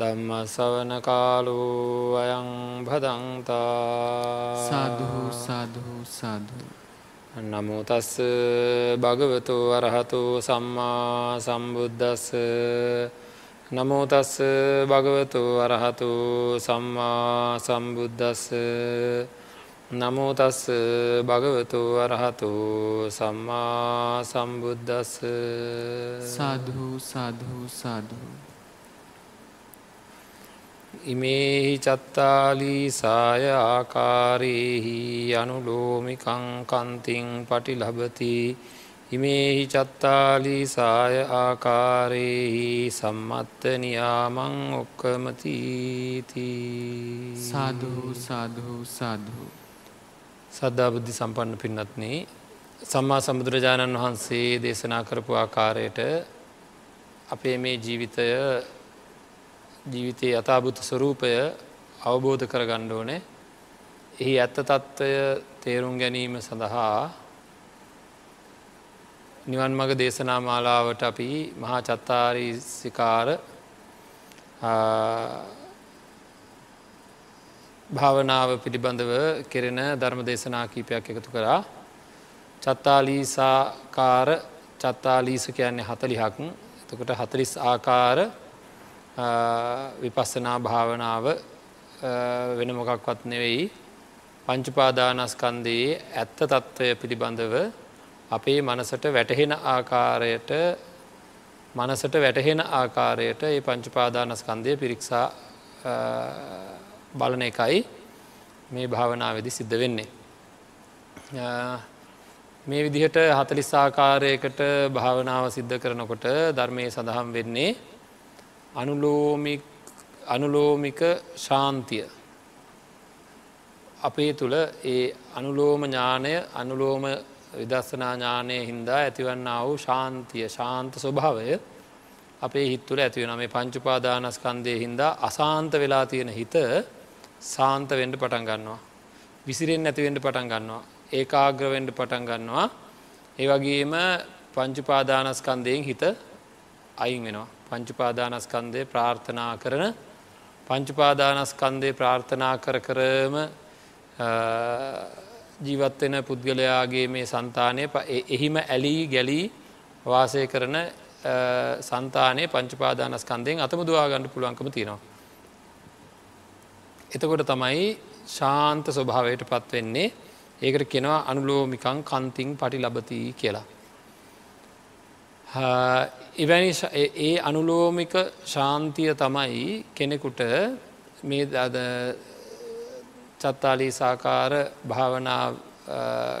ධම්ම සවන කාලු අයං භදන්තා. සාධහු සාධහු සාධු නමුතස්ස භගවතු අරහතු සම්මා සම්බුද්ධස්ස නමුතස්ස භගවතු අරහතු සම්මා සම්බුද්ධස්ස නමුතස්ස භගවතු අරහතු සම්මා සම්බුද්ධස්ස සාධහු සාධහු සාධහු ඉමේහි චත්තාලීසාය ආකාරයෙහි අනුලෝමිකං කන්තිං පටි ලබති ඉමේහි චත්තාලීසාය ආකාරයෙහි සම්මත්ත නියාමං ඔක්කමතීති සාධහු සාධහු සාධහු සද්ධාබුද්ධි සම්පන්න පින්නත්න සම්මා සම්බුදුරජාණන් වහන්සේ දේශනා කරපු ආකාරයට අපේ මේ ජීවිතය ජීවිතයේ යථභුත ස්වරූපය අවබෝධ කර ගණ්ඩෝනේ එහි ඇත්ත තත්ත්වය තේරුම් ගැනීම සඳහා නිවන් මග දේශනා මාලාවට අපි මහා චත්තාරීසිකාර භාවනාව පිළිබඳව කෙරෙන ධර්ම දේශනා කීපයක් එකතු කරා. චත්තාලීසාකාර චත්තාලීස කියන්නේ හතලිහක්. එතකොට හතලිස් ආකාර විපස්සනා භාවනාව වෙන මොකක්වත් නෙවෙයි පංචුපාදානස්කන්දයේ ඇත්ත තත්ත්වය පිළිබඳව අපේ මනසට වැටහෙන ආකාරයට මනසට වැටහෙන ආකාරයට ඒ පංචුපාදානස්කන්දය පිරික්සා බලන එකයි මේ භාවනාවේදි සිද්ධ වෙන්නේ. මේ විදිහට හතලිස්සාකාරයකට භාවනාව සිද්ධ කරනකොට ධර්මය සඳහම් වෙන්නේ අනුලෝමික ශාන්තිය අපේ තුළ ඒ අනුලෝම ඥානය අනුලෝම විදස්සනා ඥානය හින්දා ඇතිවන්න වූ ශාන්තිය ශාන්ත ස්වභාවය අපේ හිත්තුල ඇතිවෙන මේ පංචුපාදානස්කන්දය හින්දා අසාන්ත වෙලා තියෙන හිත සාන්ත වෙන්ඩ පටන් ගන්නවා. විසිරෙන් ඇතිවෙන්ඩ පටන් ගන්නවා. ඒකාග්‍රවෙන්ඩ පටන් ගන්නවා. ඒවගේම පංචුපාදානස්කන්දයෙන් හිත අයින් වෙනවා. පංචුපාදානස්කන්දය ප්‍රාර්ථනා කරන පංචුපාදානස්කන්දය ප්‍රාර්ථනා කර කරම ජීවත්වෙන පුද්ගලයාගේ මේ සන්තානය එහිම ඇලී ගැලී වාසය කරන සන්තානය පංචුපාදානස්කන්දයෙන් අතම දවාගණඩ පුළුවන්කම තියෙනවා. එතකොට තමයි ශාන්ත ස්වභාවයට පත්වෙන්නේ ඒකට කෙනවා අනුලෝමිකං කන්තිං පටි ලබතිී කියලා. එවැනි ඒ අනුලෝමික ශාන්තිය තමයි කෙනෙකුට මේ අද චත්තාලී සාකාර භාවනා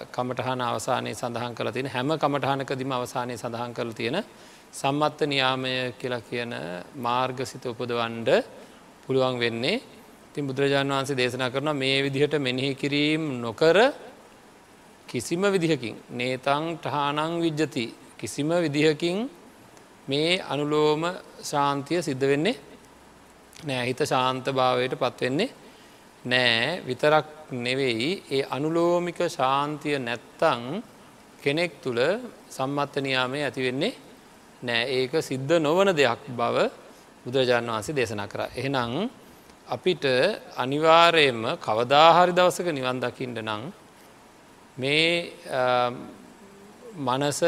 කමටහන අවසානයේ සඳහන් කළ තියෙන හැම කමටහනකදිම අවසානය සඳහන් කළ තියෙන සම්මත්ත නියාමය කියලා කියන මාර්ගසිත උපදවන්ඩ පුළුවන් වෙන්නේ. තින් බුදුරජාණන් වහන්සේ දේශනා කරන මේ විදිහට මෙනෙහි කිරීම් නොකර කිසිම විදිහකින් නේතං ටහානං විජ්ජති. කිසිම විදිහකින් මේ අනුලෝම ශාන්තිය සිද්ධ වෙන්නේ නෑ. හිත ශාන්ත භාවයට පත්වෙන්නේ නෑ. විතරක් නෙවෙයි ඒ අනුලෝමික ශාන්තිය නැත්තං කෙනෙක් තුළ සම්මත්තනයාමය ඇතිවෙන්නේ නෑ. ඒක සිද්ධ නොවන දෙයක් බව බුදුරජාණන් වහන්සේ දේශනා කර. එහෙනම් අපිට අනිවාරයෙන්ම කවදාහරි දවසක නිවන් දකිින්ට නං මේ මනස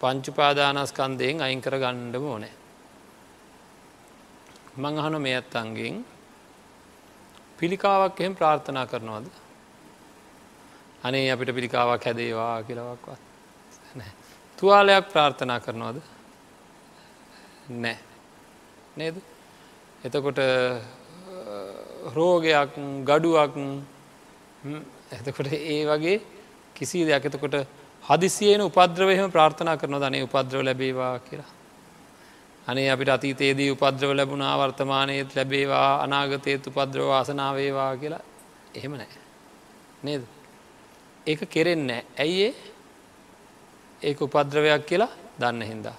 පංචුපාදානස්කන්දයෙන් අයින් කර ගණ්ඩම ඕනෑ. මං අහන මේ ඇත්තන්ගෙන් පිළිකාවක් එහෙම ප්‍රාර්ථනා කරනවද. අනේ අපිට පිළිකාවක් හැදේවා කියලවක්වත්. තුවාලයක් ප්‍රාර්ථනා කරනවද නෑ නේද එතකොට රෝගයක් ගඩුවක් එතකොට ඒ වගේ කිසි දෙයක් එතකොට හදිසියන උපද්‍රවයම ප්‍රාර්ථනා කරන ධනය උපද්‍රව ලැබේවා කියලා. අනේ අපිට අතීතයේදී උපද්‍රව ලැබුණා වර්තමානයත් ලැබේවා අනාගතයත් උපද්‍රව ආසනාවේවා කියලා එහෙම නෑ. නේද. ඒක කෙරෙන්නේ ඇයි ඒක උපද්‍රවයක් කියලා දන්න හින්දා.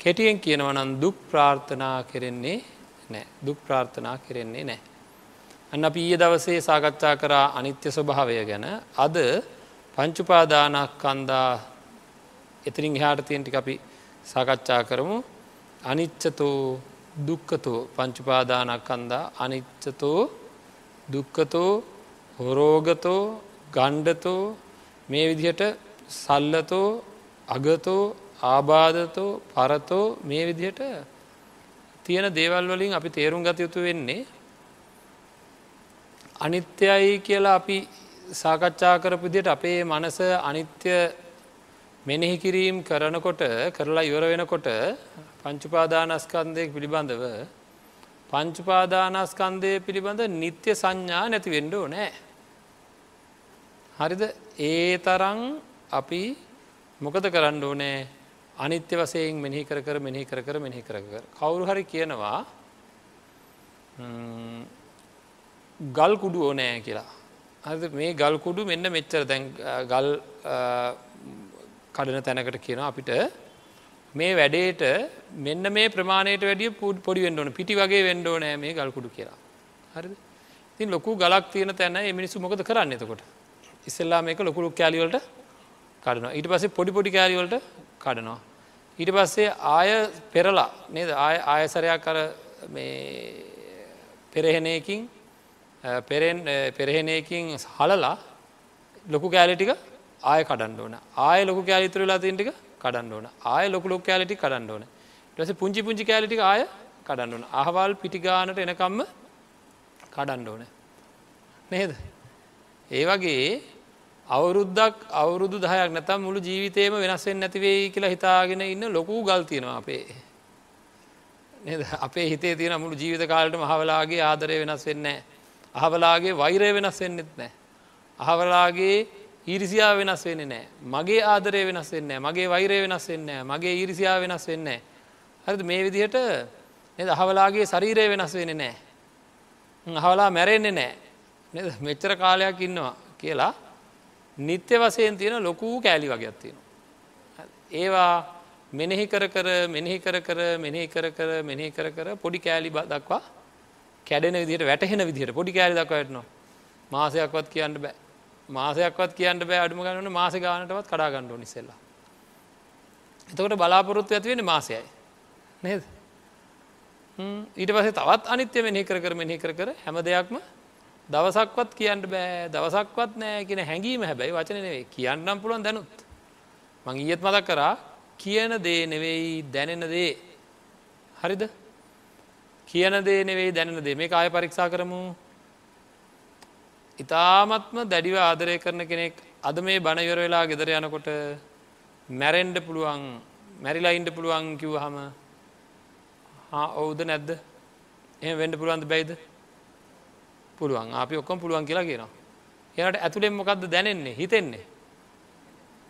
කෙටියෙන් කියනවනම් දුක් ප්‍රාර්ථනා කෙරෙන්නේ නෑ දුක් ප්‍රාර්ථනා කෙරෙන්නේ නෑ. අන්න අප ඊය දවසේ සාකච්ඡා කරා අනිත්‍ය ස්වභාවය ගැන අද පංචුපාදානක් කන්දා එතිරින් හාට තියෙන්ටි අපි සාකච්ඡා කරමු. අනිච්චතෝ දුක්කතෝ පංචුපාදානක් කන්දා අනිච්චතෝ දුක්කතෝ හොරෝගතෝ ගණ්ඩතෝ මේ විදිහට සල්ලතෝ අගතෝ ආබාධතෝ පරතෝ මේ විදිහට තියෙන දේවල් වලින් අපි තේරුම් ගත යුතු වෙන්නේ අනිත්‍යයි කියලා අපි සාකච්ඡා කරපු දිට අපේ මනස අනිත්‍ය මෙනෙහි කිරීම් කරනකොට කරලා ඉවර වෙනකොට පංචුපාදානස්කන්දය පිළිබඳව පංචුපාදානස්කන්දය පිළිබඳ නිත්‍ය සංඥා නැති වෙන්ඩෝ නෑ. හරිද? ඒ තරං අපි මොකද කරන්න ඕනෑ? අනිත්‍ය වසයෙන් මෙහි කර කර මෙහි කර කර මෙහි කර කර. කවුරු හරි කියනවා ගල් කුඩු ඕනෑ කියලා. හරි මේ ගල් කුඩු මෙන්න මෙච්චර. දැන් ගල් කඩන තැනකට කියන අපිට. මේ වැඩේට මෙන්න මේ ප්‍රමාණයට වැඩිය පොඩි වෙන්ඩෝන පිටි වගේ වෙන්ඩෝ නෑ මේ ගල්කුඩු කියලා. හරි තින් ලොකු ගලක් තියෙන තැන මිනිස්සු මොකද කරන්න එතකොට? ඉස්සල්ලා මේක ලොකුළු කෑලිවලට කඩනවා. ඊට පස්සේ පොඩි පොඩි කෑලිවලට කඩනවා. ඊට පස්සේ ආය පෙරලා නේද? ආය ආයසරයක් කර මේ පෙරහෙනයකින් පෙරහෙනයකින් හලලා ලොකු කෑලිටික ආය කඩන්න ඕන. ආය ලොකු කෑලිතුරලා තින්ටික කඩන්න ඕන. ආය ලොකු ලොක් කෑලිටි කඩන්න ඕන. ටස පුංචි පුංචි කෑලිටි ආය කඩන්න ඕන. අහවල් පිටිගානට එනකම්ම කඩන්න ඕන. නේද? ඒ වගේ අවුරුද්දක් අවුරුදු දහයක් නැතම් මුළු ජීවිතයම වෙනස්වෙන් නැතිවෙයි කියලා හිතාගෙන ඉන්න ලොකු ගල් තියෙනවා අපේ. අපේ හිතේ තියෙන මුළු ජීවිත කාලට මහවලාගේ ආදරය වෙනස් වෙන්නේ අහවලාගේ වෛරය වෙනස් වෙන්නෙත් නෑ. අහවලාගේ ඊරිසියා වෙනස් වෙන්නේ නෑ. මගේ ආදරය වෙනස් වෙන්න මගේ වෛරය වෙනස් වෙන්න මගේ ඊරිසියා වෙනස් වෙන්න හරිද? මේ විදිහට නද? අහවලාගේ ශරීරය වෙනස් වෙන නෑ. අහවලා මැරෙන්නේ නෑ. මෙච්චර කාලයක් ඉන්නවා කියලා නිත්‍ය වසයෙන් තියෙන ලොකූ කෑලි වගේයක් තියෙනවා. ඒවා මෙනෙහි කර කර මෙනෙහි කර කර මෙනෙහි කර කර මෙනෙහි කර කර පොඩි කෑලි දක්වා කැඩෙන විදිහට වැටහෙන විදිහට පොඩි කෑලි දක්වටනවා මාසයක්වත් කියන්න බෑ මාසයක්වත් කියන්න බෑ අඩුම ගන්නන මාස ගානටවත් කඩා ගණ්ඩෝ නිසෙල්ලා. එතකොට බලාපොරොත්තු ඇතිවෙන මාසයයි. නේද? ඊට පසේ තවත් අනිත්‍ය මෙහි කර කර මෙහි කර කර හැම දෙයක්ම දවසක්වත් කියන්න බෑ දවසක්වත් නෑ කියෙන හැඟීම හැබැයි වචන නෙවේ කියන්නම් පුළුවන් දැනුත්. මං ඊයත් මතක් කරා කියන දේ නෙවෙයි දැනෙන දේ හරිද කියන දේ නෙවෙයි දැනෙන දේ. මේ ආය පරීක්ෂා කරමු. ඉතාමත්ම දැඩිව ආදරය කරන කෙනෙක් අද මේ බණයවර වෙලා ගෙදර යනකොට මැරෙන්ඩ පුළුවන් මැරිලයින්ඩ පුළුවන් කිව් හම ඔවුද නැද්ද? එ වෙන්ඩ පුළුවන්ද බැයිද? පුළුවන්. අපි ඔක්කොම් පුළුවන් කියලා කියනවා. එනට ඇතුළෙන් මොකක්ද දැනෙන්නේ? හිතෙන්නේ?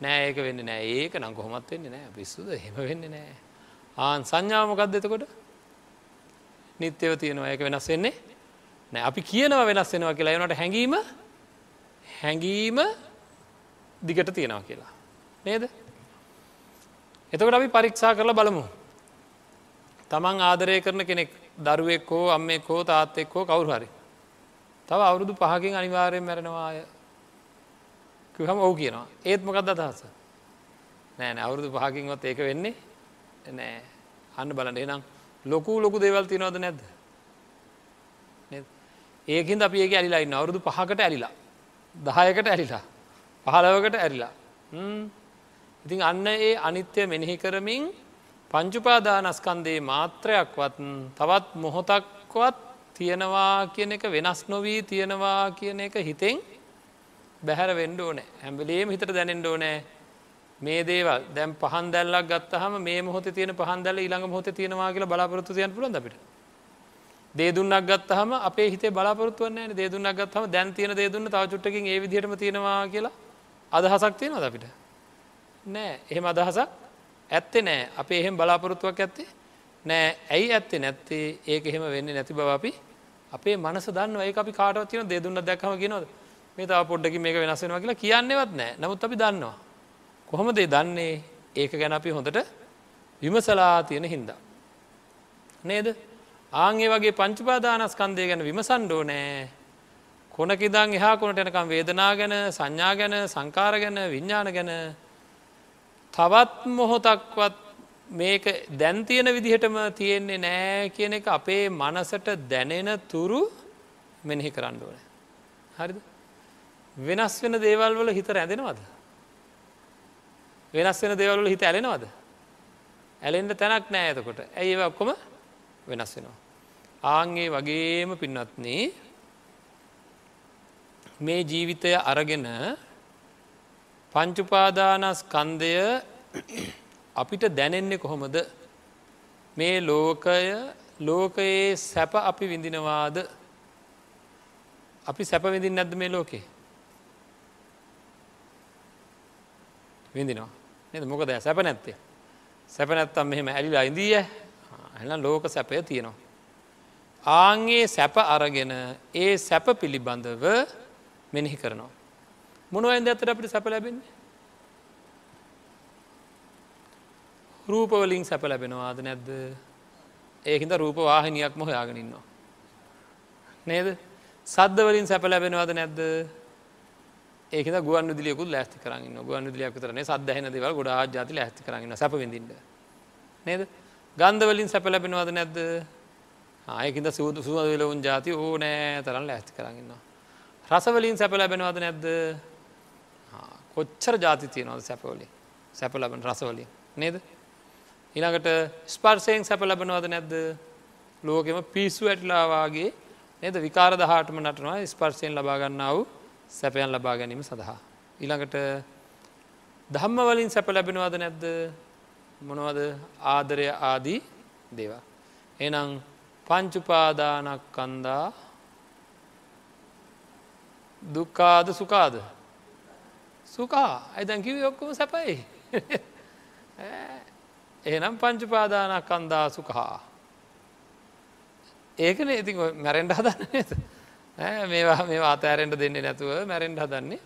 නෑ ඒක වෙන්න නෑ. ඒක නම් කොහොමත් වෙන්නේ නෑ. පිස්සුද? හෙම වෙන්න නෑ. ආන් සංඥාමකක්ද එතකොට? නිත්‍යව තියෙනවා ඒක වෙනස් වෙන්නේ නෑ අපි කියනව වෙනස් වෙනවා කියලා එනට හැඟීම හැඟීම දිගට තියෙනවා කියලා. නේද? එතකොට අපි පරීක්ෂා කරලා බලමු. තමන් ආදරය කරන කෙනෙක් දරුවෙක් හෝ අම්මෙක් හෝ තාත්තෙක් හෝ කවුරු හරි. තව අවුරුදු පහකින් අනිවාර්යෙන් මැරෙනවාය. කිව්වම ඔව් කියනවා. ඒත් මොකක්ද අදහස? නෑ නෑ අවුරුදු පහකින්වත් ඒක වෙන්නේ නෑ. අන්න බලන්න එහෙනම් ලොකු ලොකු දේවල් තියනවද නැද්ද? නේද? ඒකින් අපි ඒක ඇලිලා ඉන්න අවුරුදු පහකට ඇලිලා. දහයකට ඇරිලා පහලවකට ඇරිලා. ඉතින් අන්න ඒ අනිත්‍ය මෙනෙහි කරමින් පංචුපාදානස්කන්දේ මාත්‍රයක්වත් තවත් මොහොතක්වත් තියෙනවා කියන එක වෙනස් නොවී තියෙනවා කියන එක හිතෙන් බැහැර වෙන්ඩ ඕනෑ. හැම්බලේම හිතට දැනෙන්ඩ ඕනෑ. මේ දේවල්. දැම් පහන් දැල්ලක් ගත්තහම මේ මොහොත තියෙන පහන් දැල ඊළඟ මොහොත තියෙනවා කියලා බලාපොරොත්තු තියන් පුළන් අපිට? දේදුන්නක් ගත්තහම අපේ හිතේ බලාපොරත්තුවන්නේ දේදුන්නක් ගත්හම දැන් තියෙන දේදුන්න තව චුට්ටකින් ඒ විදිහටම තියෙනවා කියලා අදහසක් තියෙනවද අපිට? නෑ. එහෙම අදහසක් ඇත්තේ නෑ. අපේ එහෙම බලාපොරොත්තුවක් ඇත්තේ නෑ. ඇයි ඇත්තේ නැත්තේ? ඒක එහෙම වෙන්න නැති බව අපි අපේ මනස දන්න ඒ අපි කාටවත් තියෙන දෙදුන්න දැක්හම ගෙනවද මේ තව පොඩ්ඩකි මේක වෙනස් වෙනවා කියලා කියන්නේවත් නෑ. නමුත් අපි දන්නවා. කොහොමදේ දන්නේ ඒක ගැන අපි හොඳට විමසලා තියෙන හින්දා. නේද ආංගේ වගේ පංචපාදානස්කන්දය ගැන විමසන්ඩෝ නෑ කොනකිදං එහා කොනට යනකම් වේදනා ගැන සංඥා ගැන සංකාර ගැන විඤ්ඥාන ගැන තවත් මොහොතක්වත් මේක දැන්තියන විදිහටම තියෙන්නේ නෑ කියන එක අපේ මනසට දැනෙන තුරු මෙනෙහි කරන්න ඕන. හරිද. වෙනස් වෙන දේවල් වල හිත රැඳෙනවද. වෙනස් වෙන දේවල්වල හිත ඇලෙනවද. ඇලෙන්ට තැනක් නෑ ඇතකොට ඇයි ඒ ඔක්කොම වෙනස් වෙනවා. ආන්ගේ වගේම පින්නත්න්නේ මේ ජීවිතය අරගෙන පංචුපාදානස්කන්දය අපිට දැනෙන්නේ කොහොමද? මේ ලෝකය ලෝකයේ සැප අපි විඳිනවාද? අපි සැප විඳින් නැද්ද මේ ලෝකේ? විඳිනවා. නද? මොකද සැප නැත්තේ? සැප නැත්තම් මෙහෙම ඇලිලා ඉඳීය. එල ලෝක සැපය තියෙනවා. ආන්ගේ සැප අරගෙන ඒ සැප පිළිබඳව මෙනෙහි කරනවා. මොනුවයින්ද ඇතට අපිට සැප ලැබෙන්නේ. රූපවලින් සැප ලැබෙනවාද නැද්ද? ඒහිද රූප වාහිනියක්ම හොයාගෙනන්නවා. නේද? සද්ධවලින් සැප ලැබෙනවාද නැද්ද? ඒක ගුවන් දිලියකු ලෑස්ති කරන්න ගුවන් දිලියක් තරන සදහන දෙවල් ගොඩා ජාති ලෑස්ති කරන්න සැප විඳින්ට නේද? ගන්ධවලින් සැප ලැබෙනවාද නැද්ද? ආයකිද සූදු සුවදලවුන් ජාති ඕ නෑ තරන් ලෑස්ති කරන්නවා රසවලින් සැප ලැබෙනවද නැද්ද? කොච්චර ජාති තියනවද සැපවලින් සැප ලබන රසවලින් නේද? ඉළඟට ස්පර්සයෙන් සැප ලබනවද නැද්ද? ලෝකෙම පිස්සු ඇටලාවාගේ නේද? විකාර දහටම නටනවා ස්පර්සයෙන් ලබාගන්නාව සැපයන් ලබා ගැනීම සඳහා. ඊළඟට දහම්ම වලින් සැප ලැබෙනවද නැද්ද? මොනවද? ආදරය ආදී දේවා. එනම් පංචුපාදානක් කන්දා දුක්කාද සුකාද සුකා ඇදැන් කිව ඔක්කොම සැපයි. එනම් පංචුපාදානක් අන්දා සුකහා ඒකන ඉතින් මැරෙන්ඩ හදන්න නේද? මේවා මේ අතෑරෙන්ට දෙන්නේ නැතුව මැරෙන්ඩ හදන්නේ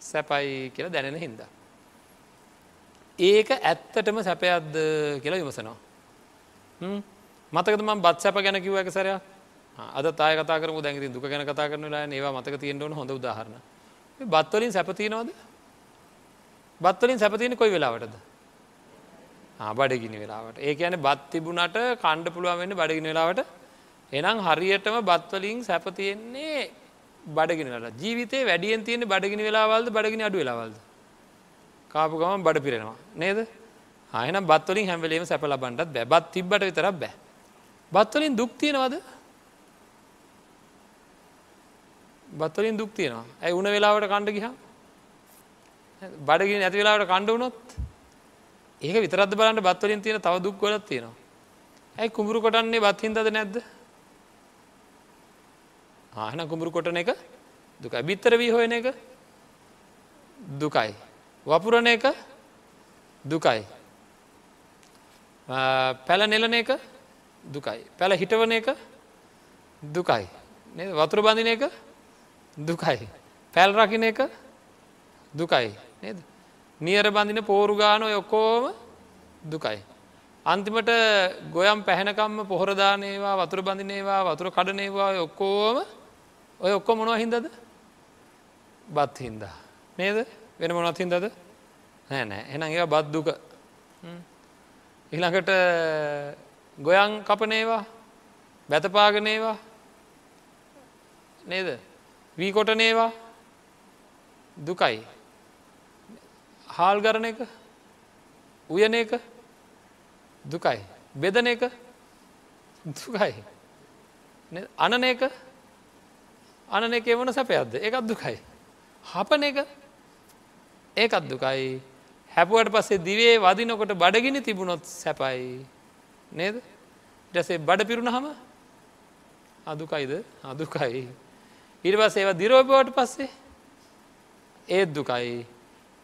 සැපයි කියලා දැනෙන හින්දා. ඒක ඇත්තටම සැපයක්ද කියලා විමසනවා. මතකද ම බත් සැප ගැන කිව්ව එක සරයක්? අද තාය කතා කරම දැඟති දුක ගැන කතා කරන ලා ඒවා මතක තියෙන්ටවන හොඳ උදාහරණ. බත්වලින් සැපතියනවද බත්වලින් සැපතියන කොයි වෙලාවටද? බඩගිනි වෙලාවට. ඒ කියන බත් තිබුණට කණ්ඩ පුළුවන් වෙන්න බඩගිනි වෙලාවට එනම් හරියටම බත්වලින් සැපතියෙන්නේ බඩගෙනල ජීවිතේ වැඩියෙන් තියෙන බඩගිනි වෙලාවල්ද බඩගිනි අඩු වෙලාවල්ද? කාපු ගම බඩ පිරෙනවා. නේද? ආයන බත්වලින් හැමවලේම සැප ලබන්ටත් බෑ. බත් තිබ්බට විතරක් බෑ. බත්වලින් දුක් තියෙනවද? බත්වලින් දුක් තියෙනවා. ඇයි උන වෙලාවට කණ්ඩ ගිහ බඩගින් ඇති වෙලාවට කණ්ඩ වුණොත්? ඒක විතරත් බලන්න බත්වලින් තියෙන තව දුක් ගොලත් තියෙනවා. ඇයි කුඹුරු කොටන්නේ බත්හින්දද නැද්ද? ආහන කුඹුරු කොටන එක දුක බිත්තර වී හොයන එක දුකයි. වපුරණ එක දුකයි. පැල නෙලන එක දුකයි. පැල හිටවන එක දුකයි. වතුර බඳින එක දුකයි. පැල් රකින එක දුකයි. නේද. නියර බඳින පෝරු ගාන ඔය ඔක්කෝම දුකයි. අන්තිමට ගොයම් පැහැනකම්ම පොහොරදානේවා වතුර බඳිනේවා වතුර කඩනේවා ඔක්කෝම ඔය ඔක්කො මොනවා හින්දද? බත් හින්දා. නේද? වෙන මොනත් හින්දද? නෑ නෑ. එනම් ඒ බත් දුක. ඉළඟට ගොයන් කපනේවා බැතපාගනේවා නේද? වී කොටනේවා දුකයි. හාල් ගරණ එක උයන එක දුකයි. බෙදන එක දුකයි. අනන එක අනන එක වන සැපයක්ද? ඒකත් දුකයි. හපන එක? ඒකත් දුකයි. හැපුවට පස්සේ දිවේ වදිනකොට බඩගිනි තිබුණොත් සැපයි. නේද? ටසේ බඩ පිරුණ හම අදුකයිද අදුකයි ඉරිවස් ඒව දිරෝපවට පස්සේ? ඒත් දුකයි.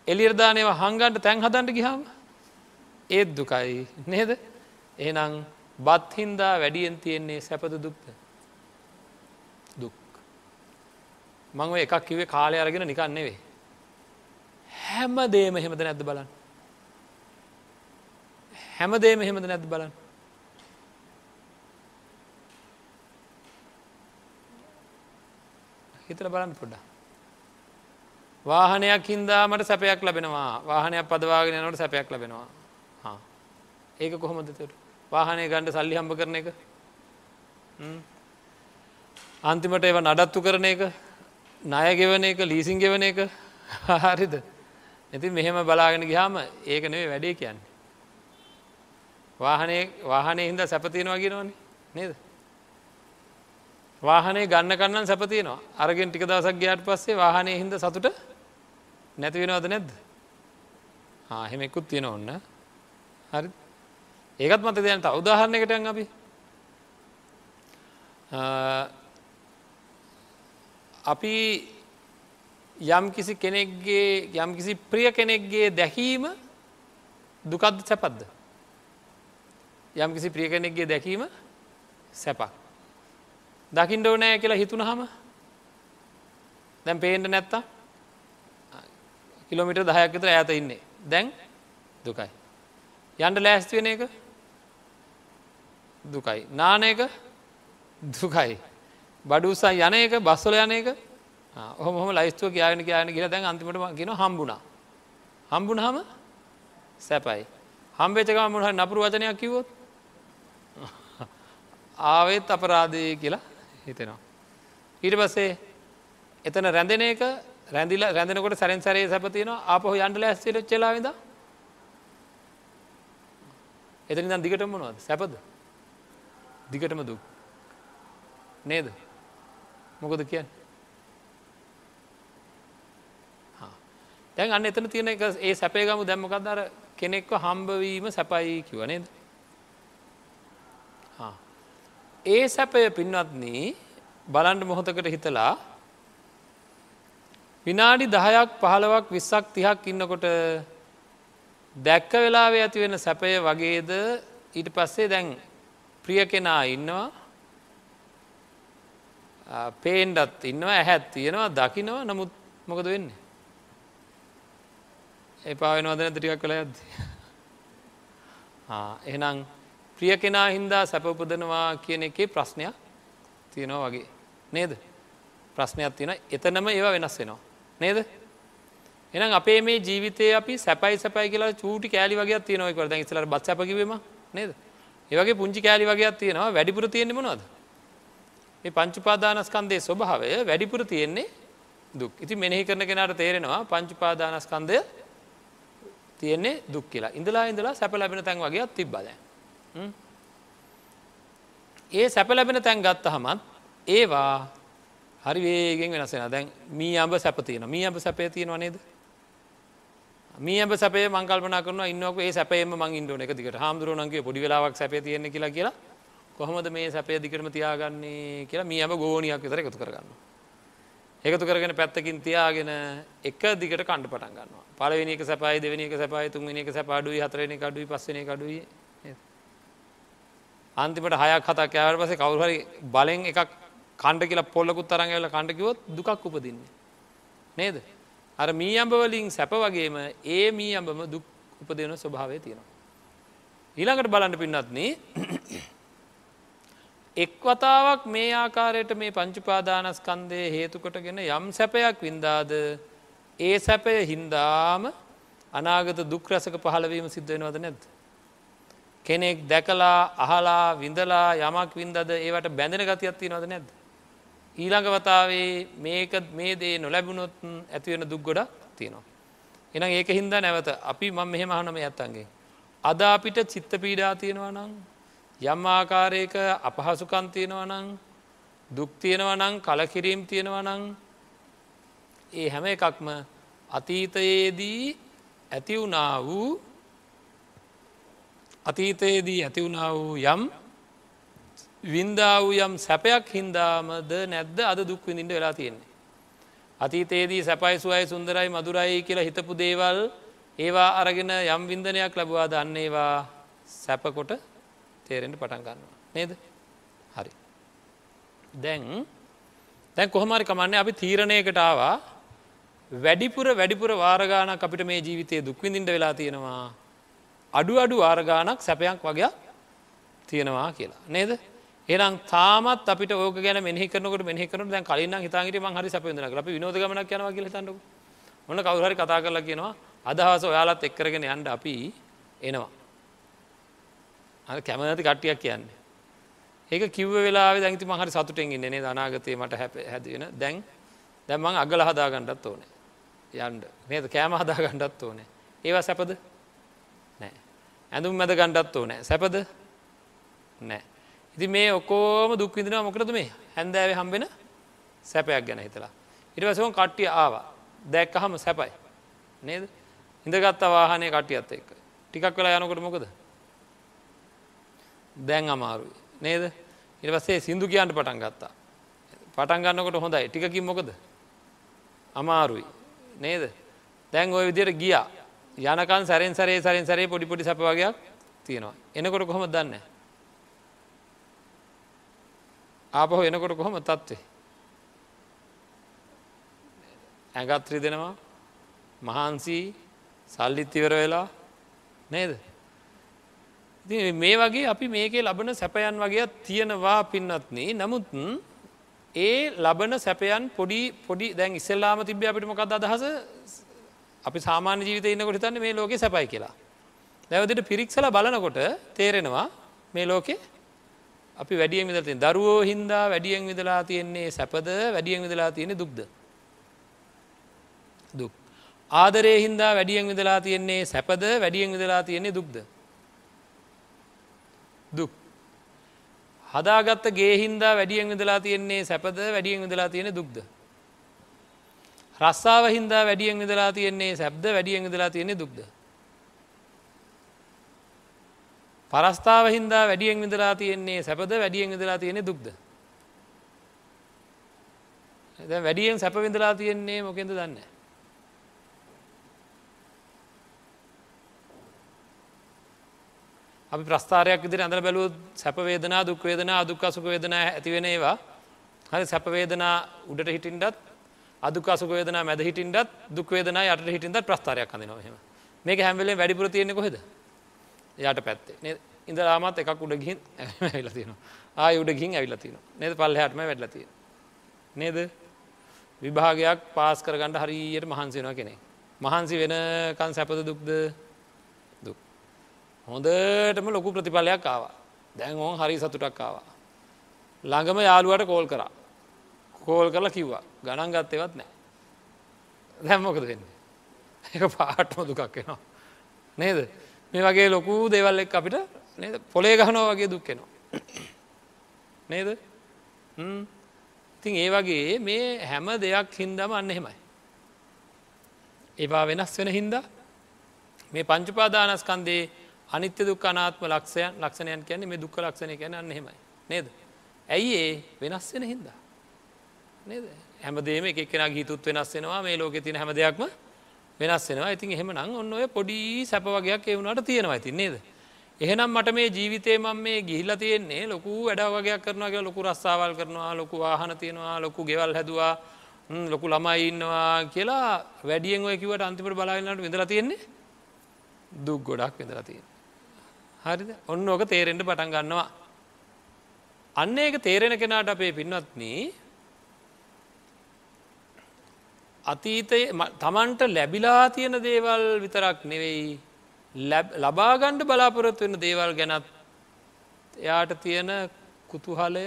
එලිර්දානයව හංගන්ට තැන් හදන්ට ගිහාම ඒත් දුකයි. නේද? ඒනං බත්හින්දා වැඩියෙන් තියෙන්නේ සැපද දුක්ද දුක් මං ඔය එකක් කිවේ කාලය අරගෙන නිකන් නෙවේ. හැම දේම හෙමද නැද්ද බලන්න. හැම දේම හෙමද නැද්ද බලන්න. හිතර බලන්න පොඩ්ඩා. වාහනයක් හින්දා මට සැපයක් ලැබෙනවා වාහනයක් පදවාගෙන යනට සැපයක් ලැබෙනවා ඒක කොහොමදතට වාහනය ගණ්ඩ සල්ලි හම්බ කරන එක අන්තිමට ඒව නඩත්තු කරන එක ණය ගෙවන එක ලීසින් ගෙවන එක? හරිද? ඇති මෙහෙම බලාගෙන ගියාම ඒක නෙවේ වැඩේ කියන්නේ. වාහනය වාහනය හින්ද සැපතියෙනවා ගෙනවනේ නේද? වාහනේ ගන්න කන්නන් සැපතියනවා අරගෙන් ටික දවසක් ගයාට පස්සේ වාහනය හින්ද සතුට නැති වෙනවද නැද්ද? එහෙම එකුත් තියෙන ඔන්න. හරි ඒකත් මත දෙයන්ට උදාහරණයකට අපි. අපි යම් කිසි කෙනෙක්ගේ යම් කිසි ප්‍රිය කෙනෙක්ගේ දැකීම දුකද්ද සැපද්ද යම් කිසි ප්‍රිය කෙනෙක්ගේ දැකීම සැපක් දකිින්ඩ ඕනෑ කියලා හිතුන හම දැන් පේන්ට නැත්තා කිලෝමිට දහයක් විතර ඇත ඉන්නේ දැන් දුකයි. යන්ඩ ලෑස්ති වෙන එක දුකයි. නාන එක දුකයි. බඩුසා යන එක බස්සල යන එක ඔහොම හොම ලයිස්තුව කියයාගෙන කියන කියල දැන් අන්තිමට ගෙන හම්බුණා. හම්බුණ හම සැපයි. හම්බේචකම මුහ නපුරු වචනයක් කිවොත් ආවෙත් අපරාධය කියලා හිතෙනවා. ඊට පස්සේ එතන රැඳෙන එක රැඳිල රැඳෙනකොට සැරෙන් සරේ සැපතියනවා ආපහු යන්ඩල ඇස්සිට චලාවිද එතනි දන් දිගටම මොනවද සැපද දිගටම දුක් නේද මොකද කියන්න? දැන් අන්න එතන තියෙන එක ඒ සැපේගම දැම්මකක්දර කෙනෙක්ව හම්බවීම සැපයි කිව නේද? ඒ සැපය පින්වත්නී බලන්ඩ මොහොතකට හිතලා විනාඩි දහයක් පහළවක් විස්සක් තිහක් ඉන්නකොට දැක්ක වෙලාවේ ඇති වෙන සැපය වගේද? ඊට පස්සේ දැන් ප්‍රිය කෙනා ඉන්නවා. පේන්ඩත් ඉන්නවා ඇහැත් තියෙනවා දකිනවා නමුත් මොකද වෙන්නේ? එපා වෙනවාදන ටිකක් කළ ඇද එහෙනම් ප්‍රිය කෙනා හින්දා සැපපදනවා කියන එකේ ප්‍රශ්නයක් තියෙනවා වගේ. නේද? ප්‍රශ්නයක් තියෙන එතනම ඒවා වෙනස් වෙනවා. නේද? එනම් අපේ මේ ජීවිතය අපි සැපයි සැපයි කියලා චූටි කෑලි වගේ තියනවක දැන් ඉස්සලට බත් සැපකිවීම නේද? ඒවගේ පුංචි කෑලි වගේ තියෙනවා. වැඩිපුර තියෙන්නේ මොනවද? මේ පංචුපාදානස්කන්දේ ස්වභාවය වැඩිපුර තියෙන්නේ දුක්. ඉති මෙනෙහි කරන කෙනට තේරෙනවා පංචුපාදානස්කන්දය තියෙන්නේ දුක් කියලා. ඉඳලා ඉඳලා සැප ලැබෙන තැන් වගේ තිබ්බද ඒ සැප ලැබෙන තැන් ගත්ත හමත් ඒවා හරි වේගෙන් වෙනසෙන දැන් මී අඹ සැපතියන මී අඹ සැපය තියෙනවා නේද? මේ අඹ සැපේ මංකල්පන කරන ඉන්නක ඒ සැපේම මං ඉන්ඩෝන එක දිකට හාමුදුරුවනන්ගේ පොඩි වෙලාවක් සැපේ තියෙන කියලා කියලා කොහොමද මේ සැපේ දිකරම තියාගන්නේ කියලා මේ අඹ ගෝනියක් විතර එකතු කරගන්න. එකතු කරගෙන පැත්තකින් තියාගෙන එක දිගට කණ්ඩ පටන් ගන්නවා පලවෙනික සැපයි දෙවනික සැපයි තුන්වෙනික සැපාඩුයි හතරෙන කඩුයි පස්සන කඩුයි අන්තිමට හයක් හතක් කෑවට පසේ කවුහරි බලෙන් එකක් කණ්ඩ කියලා පොල්ලකුත් තරඟල කණ්ඩකිවොත් දුකක් උපදින්නේ. නේද. අර මී අඹවලින් සැප වගේම ඒ මී අඹම දුක් උපදන ස්වභාවය තියෙනවා. ඊළඟට බලන්න පින්නත්න එක් වතාවක් මේ ආකාරයට මේ පංචුපාදානස්කන්දය හේතුකොටගෙන යම් සැපයක් වින්දාද ඒ සැපය හින්දාම අනාගත දුක්රසක පහලවීම සිද්ධ වෙනවද නැද්ද. කෙනෙක් දැකලා අහලා විඳලා යමක් වින්දද ඒවට බැඳෙන ගතියත්ති නොද නැද්ද. ඊළඟ වතාවේ මේක මේ දේ නොලැබුණොත් ඇතිවෙන දුක් ගොඩක් තියෙනවා. එනම් ඒක හින්දා නැවත අපි මං මෙහෙම අහනම ඇත්තන්ගේ. අද අපිට චිත්ත පීඩා තියෙනවා නං යම් ආකාරයක අපහසුකන් තියෙනවා නං දුක්තියෙනවා නං කලකිරීම් තියෙනවා නං ඒ හැම එකක්ම අතීතයේදී ඇතිවුණා වූ අතීතයේදී ඇතිවුණා වූ යම් වින්දා වූ යම් සැපයක් හින්දාමද නැද්ද අද දුක් විඳින්ට වෙලා තියෙන්නේ. අතීතයේදී සැපයි සුවයි සුන්දරයි මදුරයි කියලා හිතපු දේවල් ඒවා අරගෙන යම් විින්දනයක් ලැබවා දන්නේවා සැපකොට තේරෙන්ට පටන් ගන්නවා. නේද? හරි. දැන් තැන් කොහමරි කමන්නේ අපි තීරණයකට ආවා. වැඩිපුර වැඩිපුර වාරගානක් අපිට මේ ජීවිතය දුක්විඳින්ට වෙලා තියෙනවා. අඩු අඩු වාරගානක් සැපයක් වගේ තියෙනවා කියලා. නේද? එනම් තාමත් අපිට ඕක ගැන මෙහිකනකට මෙහිකනට දැන් කලින් හිතාගට මං හරි සැපඳන අපි විනෝද ගමනක් යනවා කියල තන්නක ඔන්න කවුහරි කතා කරලා කියනවා අදහස ඔයාලත් එක්කරගෙන යන්ඩ අපි එනවා. අ කැමනති කට්ටියක් කියන්නේ. ඒක කිව්ව වෙලා දැති මහරි සතුටෙන් ඉන්නේ අනාගතය මට හැප හැදවෙන දැන් දැම්මං අගල හදාගණ්ඩත් ඕනේ. යන්ඩ නේද? කෑම හදාගණ්ඩත් ඕනේ. ඒවා සැපද? නෑ. ඇඳුම් මැද ගණ්ඩත් ඕනෑ. සැපද? නෑ. ඉති මේ ඔකෝම දුක්විදිනවා මොකරද මේ? හැන්දෑව හම්බෙන සැපයක් ගැන හිතලා. ඉරිවසවන් කට්ටිය ආවා. දැක්ක හම සැපයි. නේද? ඉඳගත්ත වාහනය කටියත් එක්ක. ටිකක් වෙලා යනකොට මොකද? දැන් අමාරුයි. නේද? ඉරවස්සේ සිින්දු කියන්ට පටන් ගත්තා. පටන් ගන්නකොට හොඳයි. ටිකකින් මොකද? අමාරුයි. නේද? දැන් ඔය විදියට ගියා. යනකන් සැරෙන් සරේ සරෙන් සරේ පොඩි පොඩි සැපවගයක් තියෙනවා. එනකොට කොහොම දන්න? ආපහු එනකොට කොහොම තත්වේ ඇගත්‍රි දෙනවා මහන්සී සල්ලිත් ඉවර වෙලා. නේද? මේ වගේ අපි මේකේ ලබන සැපයන් වගේ තියෙනවා පින්නත්න. නමුත් ඒ ලබන සැපයන් පොඩි පොඩි දැන් ඉස්සෙල්ලාම තිබ අපිට මොකක්ද අදහස? අපි සාමාන්‍ය ජීවිත ඉන්නකොට තන්න මේ ලෝක සැපයි කියලා. දැවදිට පිරික්සල බලනකොට තේරෙනවා මේ ලෝකේ අපි වැඩියෙන් විදලති දරුවෝ හින්දා වැඩියෙන් විදලා තියෙන්නේ සැපද වැඩියෙන් විදලා තියෙන දුක්ද? දුක්. ආදරය හින්දා වැඩියෙන් විදලා තියෙන්නේ සැපද වැඩියෙන් විදලා තියෙන්නේ දුක්ද? දුක්. හදාගත්ත ගේහින්දා වැඩියෙන් විදලා තියෙන්නේ සැපද වැඩියෙන් විදලා තියෙන දුක්ද? රස්සාාව හින්දා වැඩියෙන් විදලා තියෙන්නේ සැබ්ද වැඩියෙන් විදලා තියෙන්නේ දුක්ද? පරස්ථාව හින්දා වැඩියෙන් විදලා තියෙන්නේ සැපද වැඩියෙන් විදලා තියෙන දුක්ද? වැඩියෙන් සැප විඳලා තියෙන්නේ මොකෙද දන්න? අපි ප්‍රස්ථාරයක් විදිර ඇඳල බැලුව සැපවේදනා දුක්වේදනා අදුක් අසුක වේදනා ඇතිවෙන ඒවා. හරි සැපවේදනා උඩට හිටින්ටත් අදුක් අසුක වේදනා මැද හිටින්ටත් දුක්වේදනා යට හිටින්ට ප්‍රස්ථාරයක් අඳ නොහෙම මේක හැම්වෙලේ වැඩිපුර තියෙනෙ කොහෙද? යට පැත්තේ. ඉඳලාමත් එකක් උඩගින් ඇවිල තියෙන ආය උඩගින් ඇවිලතින නේද? පල්ල හටම වැඩලතිය නේද? විභාගයක් පාස් කරගන්නට හරියට මහන්සිනවා කෙනෙ මහන්සි වෙනකන් සැපද දුක්ද? හොඳටම ලොකු ප්‍රතිඵලයක් ආවා. දැන් ඕන් හරි සතුටක් ආවා. ළඟම යාළුවට කෝල් කරා. කෝල් කරලා කිව්වා. ගණන් ගත්තෙවත් නෑ දැම්මොකද වෙන්න? එක පාටම දුකක් වෙනවා. නේද? මේ වගේ ලොකු දේවල් එක් අපිට නේද? පොලේ ගහනෝ වගේ දුක්කෙනවා නේද? ඉතින් ඒ වගේ මේ හැම දෙයක් හින්දම අන්න එහෙමයි. ඒවා වෙනස් වෙන හින්දා මේ පංචුපාදානස්කන්දේ අනිත්‍ය දුක් අනාත්ම ලක්ෂයන් ලක්ෂණයන් කියන්නේ මේ දුක්ක ලක්ෂණය ගැන හෙමයි නේද. ඇයි ඒ වෙනස් වෙන හින්දා. නේද හැමදේම එකෙන ගීතුත් වෙනස් වෙනවා මේ ලෝක තින හැම දෙයක්ම වෙනස් වෙනවා ඉතින් එහෙම නං ඔන්න ඔය පොඩි සැප වගේයක් එවුණට තියෙනවා ඇති නේද. එහෙනම් මට මේ ජීවිතේ මම මේ ගිහිල්ල තියෙන්නේ ලොකු වැඩ වගේයක් කරනවාගේ ලොකු රස්සාවල් කරනවා ලොකු වාහන තියෙනවා ලොකු ගෙවල් හැදවා ලොකු ළමයි ඉන්නවා කියලා වැඩියෙන් ඔය කිවට අන්තිපට බලාගන්නට විඳලා තියෙන්නේ දුක් ගොඩක් විඳලා තියෙන. හරිද ඔන්න ඕක තේරෙන්ට පටන් ගන්නවා. අන්න ඒක තේරෙන කෙනාට අපේ පින්වත්න අතීතය තමන්ට ලැබිලා තියෙන දේවල් විතරක් නෙවෙයි ලබාගණ්ඩ බලාපොරොත්තු වෙන දේවල් ගැනත් එයාට තියෙන කුතුහලය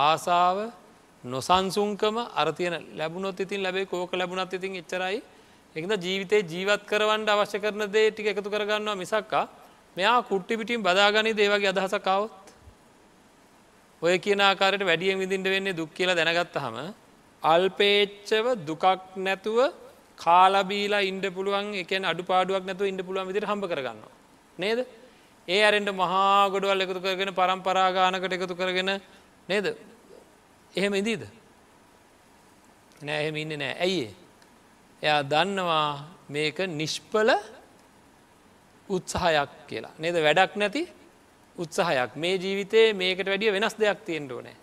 ආසාාව නොසන්සුන්කම අරතියන ලැබුණොත් ඉතින් ලැබේ කෝක ලැබුණත් ඉතින් එච්චරයි එකද ජීවිතේ ජීවත් කරවන්ට අවශ්‍ය කරන දේ ටික එකතු කරගන්නවා මිසක්කා මෙයා කුට්ටි පිටින් බදාගනි දේවගේ අදහසකාවත් ඔය කියන ආකාරයට වැඩියෙන් විදිින්ට වෙන්නේ දුක් කියලා දැනගත්ත හම අල්පේච්චව දුකක් නැතුව කාලබීලා ඉන්ඩ පුළුවන් එක අඩු පාඩුවක් නැතුව ඉන්න පුළුවන් විදිට හම්බ කරගන්න. නේද? ඒ අරෙන්ට මහා ගොඩවල් එකතු කරගෙන පරම්පරාගානකට එකතු කරගෙන නේද? එහෙම ඉදීද? නෑ එහෙම ඉන්න නෑ ඇයිඒ. එයා දන්නවා මේක නිෂ්පල උත්සාහයක් කියලා. නේද? වැඩක් නැති උත්සාහයක්. මේ ජීවිතේ මේකට වැඩිය වෙනස් දෙයක් තියෙන්ට ඕනෑ.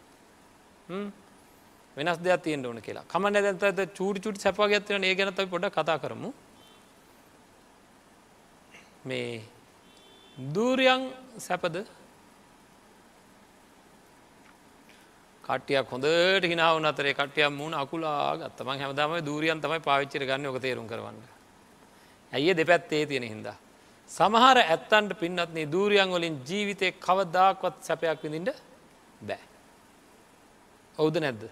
වෙනස් දෙයක් තියෙන්ට ඕන කියලා. කමන්න දැත චූටි චුටි සැපගත්වන ඒ ගැනත පොඩ කතා කරමු. මේ දූරියන් සැපද? කටියක් හොඳට හිනාව අතරේ කටියම් මුණ අකුලා ගත්තම හැමදාම දූරියන් තමයි පාවිච්චර ගන්න ඕක තේරුම් කරවන්න. ඇය දෙපැත්තේ තියෙන හින්දා. සමහර ඇත්තන්ට පින්නත්න්නේ දූරියන් වලින් ජීවිතය කවදාක්වත් සැපයක් විඳින්ට බෑ. ඔවුද නැද්ද.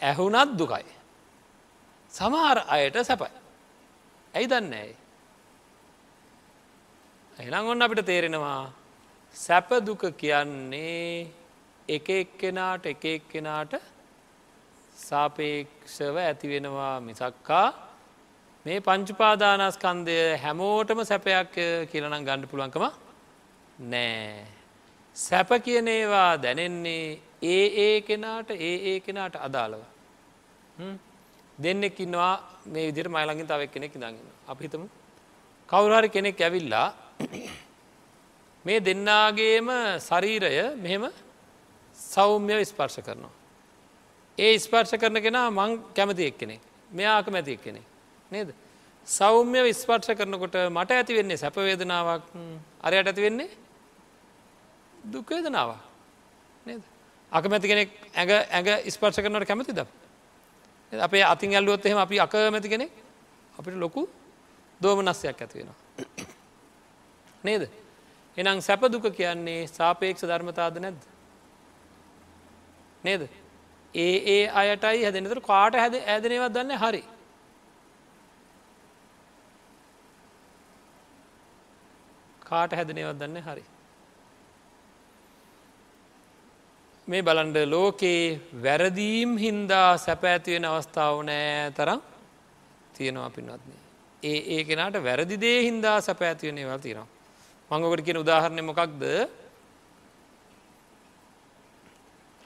ඇහුනත් දුකයි. සමහර අයට සැපයි. ඇයි දන්න ඇයි. එනම් ඔන්න අපිට තේරෙනවා සැපදුක කියන්නේ එක එක්කෙනාට එක එක්කෙනාට සාපේක්ෂව ඇතිවෙනවා මිසක්කා මේ පංචුපාදානස්කන්දය හැමෝටම සැපයක් කියලනම් ගණ්ඩ පුළුවන්කම නෑ. සැප කියන ඒවා දැනෙන්නේ ඒ ඒ කෙනාට ඒ ඒ කෙනාට අදාළව. දෙන්නෙක් ඉන්නවා මේ විදිර මයිලඟින් තවක් කෙනෙක් දඟන්න අපිතම කවුරහරි කෙනෙක් ඇවිල්ලා මේ දෙන්නාගේම ශරීරය මෙහෙම සෞම්‍ය ස්පර්ශ කරනවා. ඒ ස්පර්ශ කරන කෙනා මං කැමති එක් කෙනෙක් මෙයාක මැති එක් කෙනෙක් නේද. සෞම්‍ය විස්පර්ශ කරනකොට මට ඇති වෙන්නේ සැපවේදනාවක් අරයට ඇති වෙන්නේ දුක්වේදනාව නේද. අකමැති කෙනෙක් ඇඟ ඇඟ ස්පර්ශ කරනට කැමති ද. අපේ අතින් ඇල්ලුවොත් එහෙම අපි අකමැති කෙනෙක් අපිට ලොකු දෝමනස්සයක් ඇති වෙනවා. නේද. එනම් සැපදුක කියන්නේ සාපේක්ෂ ධර්මතාද නැද්ද. නේද. ඒ ඒ අයටයි හැදෙනතර කාට හැද ඇදනවත් දන්න හරි. කාට හැදනවත් දන්න හරි. මේ බලන්ඩ ලෝකයේ වැරදීම් හින්දා සැප ඇතිවෙන අවස්ථාව නෑ තරම් තියෙනවා පින්වත්න්නේ. ඒ ඒ කෙනාට වැරදි දේ හින්දා සැප ඇතිවෙනේවල් තියෙනවා. මංගකට කියෙන උදාහරණය මොකක්ද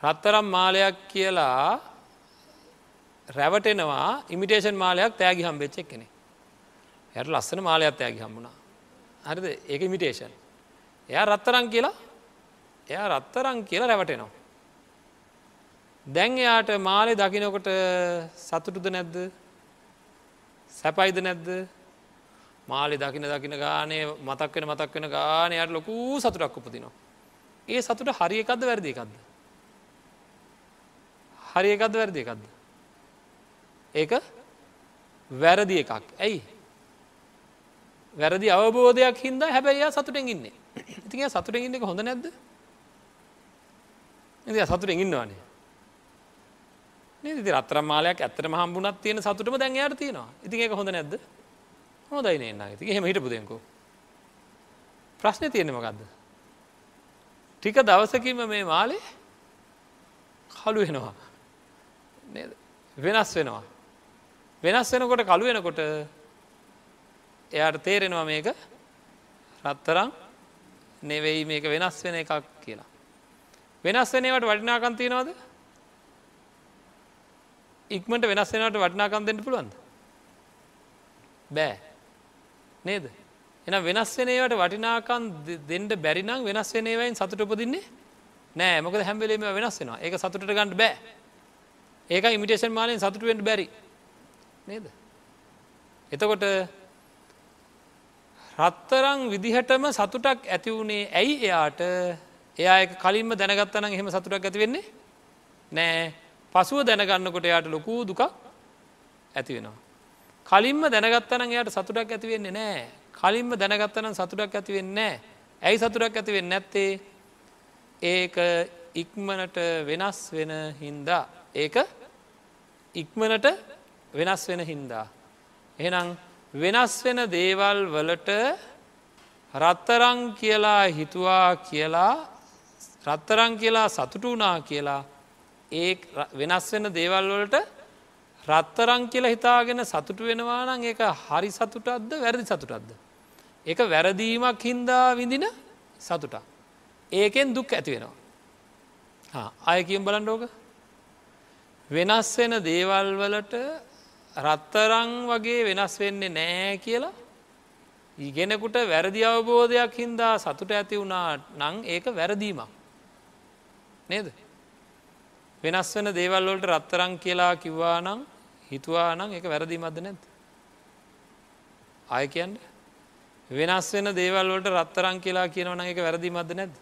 රත්තරම් මාලයක් කියලා රැවටෙනවා ඉමිටේෂන් මාලයක් තෑගි හම්බෙච්චක් කෙනෙ යට ලස්සන මාලයක් තෑගි හම්බුණා හරිද? ඒක ඉමිටේෂන් එයා රත්තරං කියලා? එයා රත්තරං කියලා රැවටෙනවා. දැන් එයාට මාලේ දකිනකොට සතුටුද නැද්ද? සැපයිද නැද්ද? මාලි දකින දකින ගානේ මතක් වෙන මතක් වෙන ගානයට ලොකූ සතුටක් උපතිනවා ඒ සතුට හරි එකක්ද වැරදි එකක්ද? හරි එකක්ද වැරදි එකක්ද. ඒක වැරදි එකක්. ඇයි. වැරදි අවබෝධයක් හින්ද හැබැයි සතුටෙන් ඉන්නේ. ඉතින් සතුටෙන් ඉන්න එක හොඳ නැද්ද? ඉති සතුටෙන් ඉන්නවානේ. නති රත්තරම් මාලයක් ඇත්තටම හම්බුනත් තියෙන සතුටම දැන් යාට තියෙනවා. ඉතින් ඒක හොඳ නැද්ද? හොඳයි න්න ඉති හෙම හිටපු දෙෙකු ප්‍රශ්නය තියෙනමකක්ද ටික දවසකින්ම මේ මාලේ කලු වෙනවා. වෙනස් වෙනවා. වෙනස් වෙනකොට කළු වෙනකොට එයාට තේරෙනවා මේක? රත්තරම් නෙවෙයි මේක වෙනස් වෙන එකක් කියලා. වෙනස් වෙනවට වටිනාකන් තියෙනවද? ඉක්මට වෙනස් වෙනට වටිනාකම් දෙන්න පුළුවන්ද? බෑ. නේද? එන වෙනස් වෙනවට වටිනාකන් දෙන්ට බැරිනම් වෙනස් වෙනවයින් සතුට උපදින්නේ නෑ. මොක හැම්බලේම වෙනස් වෙනවා. ඒක සතුට ගන්නඩ බෑ. ඒක ඉමිටේෂන් මාලයෙන් සතුටුවෙන්ට බැරි. නේද. එතකොට රත්තරං විදිහටම සතුටක් ඇති වුණේ ඇයි එයාට? එයා එක කලින්ම දැනගත්තනම් එහෙම සතුටක් ඇති වෙන්නේ නෑ. පසුව දැනගන්නකොට එයාට ලොකූ දුකක් ඇති වෙනවා. කලින්ම දැනගත්තනම් එයාට සතුටක් ඇති වෙන්නේ නෑ. කලින්ම දැනගත්තනම් සතුටක් ඇති වෙන්නේ ඇයි සතුටක් ඇති වෙන්න නැත්තේ? ඒක ඉක්මනට වෙනස් වෙන හින්දා. ඒක ඉක්මනට වෙනස් වෙන හින්දා. එහෙනම් වෙනස් වෙන දේවල් වලට රත්තරං කියලා හිතුවා කියලා රත්තරං කියලා සතුටු වනා කියලා ඒ වෙනස් වෙන දේවල් වලට රත්තරං කියලා හිතාගෙන සතුටු වෙනවා නම් ඒක හරි සතුටක්ද වැරදි සතුටක්ද. එක වැරදීමක් හින්දා විඳින සතුටක්. ඒකෙන් දුක් ඇති වෙනවා. අය කියම් බලන්ඩෝක වෙනස් වෙන දේවල් වලට රත්තරං වගේ වෙනස් වෙන්නේ නෑ කියලා ඉගෙනෙකුට වැරදි අවබෝධයක් හින්දා සතුට ඇති වුණා නං ඒක වැරදීමක් නේද වෙනස් වෙන දේවල්වලට රත්තරං කියලා කිව්වා නම් හිතුවා නම් එක වැරදිීමද නැත්. ආය කියන්න වෙනස් වෙන දේවල්වලට රත්තරං කියලා කියනවන එක වැරදිීමද නැද.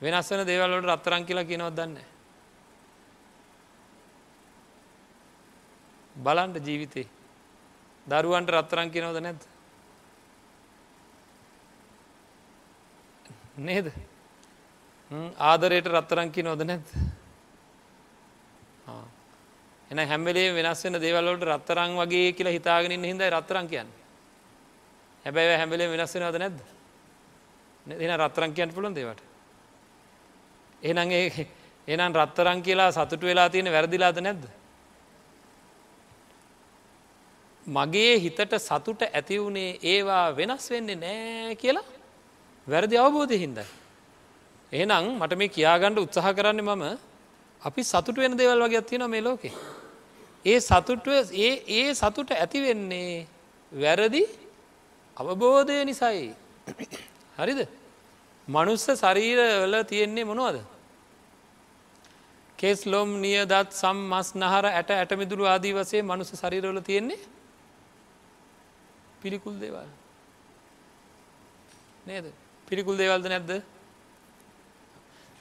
වෙනස් වෙන දේවල්වලට රත්තරං කියලා කියනවත් දන්න. බලන්ට ජීවිතේ දරුවන්ට රත්තරං කියනවද නැද්ද. නේද ආදරයට රත්තරං කියනවද නැද්ද. එන හැම්බලේ වෙනස් වෙන දේවල්ලට රත්තරං වගේ කියලා හිතාගෙනින් හිදයි රත්තරං කියන්න. හැබැයි හැම්බලේ වෙනස් වෙනවද නැද්ද. එන රත්තරං කියන්න පුළන් දේවට. එනං ඒ එනම් රත්තරං කියලා සතුට වෙලා තියෙන වැරදිලාද නැද්ද. මගේ හිතට සතුට ඇති වුණේ ඒවා වෙනස් වෙන්නේ නෑ කියලා වැරදි අවබෝධය හින්දයි. එහෙනම් මට මේ කියාගණ්ඩ උත්සාහ කරන්න මම අපි සතුට වෙන දෙවල් වගේ තියෙන මේ ලෝකේ. ඒ සතුට ඒ ඒ සතුට ඇතිවෙන්නේ වැරදි අවබෝධය නිසයි. හරිද. මනුස්ස ශරීරවල තියෙන්නේ මොනවද. කෙස් ලොම් නිය දත් සම් මස් නහර ඇට ඇටමිදුළු ආදී වසේ මනුස ශරීරවල තියෙන්නේ පිළිකුල් දේවල්. නේද? පිළිකුල් දේවල්ද නැද්ද?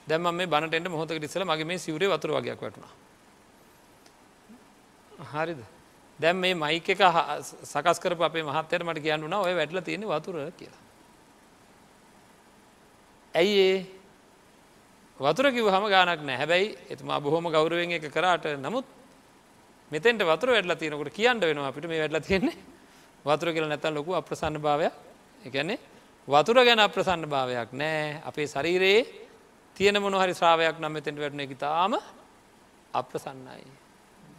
දැම මේ බනට මොහොත ටිස්සල මගේ මේ සිවරේ වතුර වගේයක් වැටුණා. හරිද? දැම් මේ මයික එක සකස්කර අපේ මහත්තයට මට කියන්නුන ඔය වැටල තියෙන වතුර කියලා. ඇයි ඒ? වතුර කිව හම ගානක් නෑ හැබැයි එතුමා බොහොම ගෞරුවෙන් එක කරාට. නමුත් මෙතෙන්ට වතුර වැඩලා තියෙනකට කියන්න වෙනවා අපිට මේ වැඩලා තියෙන්නේ. වතුර කියල නැතන් ලොකු අප්‍රසන්න භාවයක් එකන්නේ වතුර ගැන අප්‍රසන්න භාවයක් නෑ අපේ ශරීරයේ තියෙන මොනහරි ශ්‍රාවයක් නම් මෙතෙන්ට වැටන එක තාම අප්‍රසන්නයි.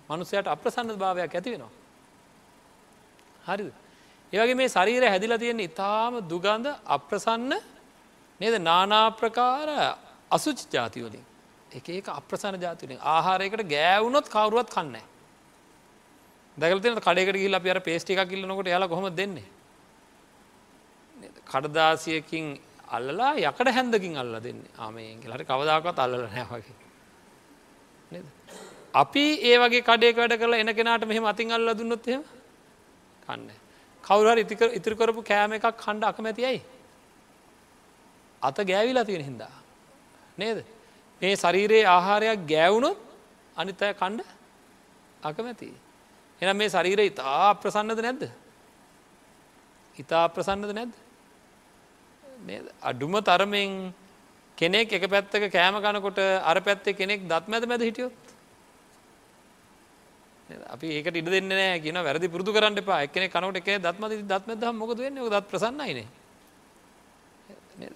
මනුසයට අප්‍රසන්න භාවයක් ඇති වෙනවා. හරිද. ඒවගේ මේ ශරීර හැදිලා තියෙන ඉතාම දුගන්ධ අප්‍රසන්න නේද නානාප්‍රකාර අසුචි ජාතිවලින් එක ඒක අප්‍රසණ ජාතිවලින් ආහාරයකට ගෑවුණොත් කවරුවත් කන්න දැකලතින කඩෙකට ගිල් අප අර පේස්ටි එකක් කිල්ලනකොට යාලා කොහොම දෙන්නේ? කඩදාසියකින් අල්ලලා යකට හැන්දකින් අල්ල දෙන්න. ආමයෙන් ලට කවදාකත් අල්ල නෑවගේ අපි ඒ වගේ කඩේ කඩ කරලා එන කෙනාට මෙහෙම අතින් අල්ල දුන්නොත් එහෙම? කන්න. කවුරහර ඉතිරකරපු කෑම එකක් කණ්ඩ අකමැතියයි අත ගෑවිලා තියෙන හින්දා. නේද? මේ ශරීරයේ ආහාරයක් ගෑවුණොත් අනිත් අය කණ්ඩ අකමැති එනම් මේ ශරීර ඉතා ප්‍රසන්නද නැද්ද? ඉතා ප්‍රසන්නද නැද්ද? අඩුම තරමෙන් කෙනෙක් එක පැත්තක කෑම කනකොට අර පැත්තේ කෙනෙක් දත් මැද මැද හිටියොත්? අපි ඒකට ඉඩ දෙන්න නෑ කියන වැරදි පුරදු කරන්න එපා. එකන කනට එක දත්ම දත්මද මොකද වෙන්න? දත් ප්‍රසන්නයිනේ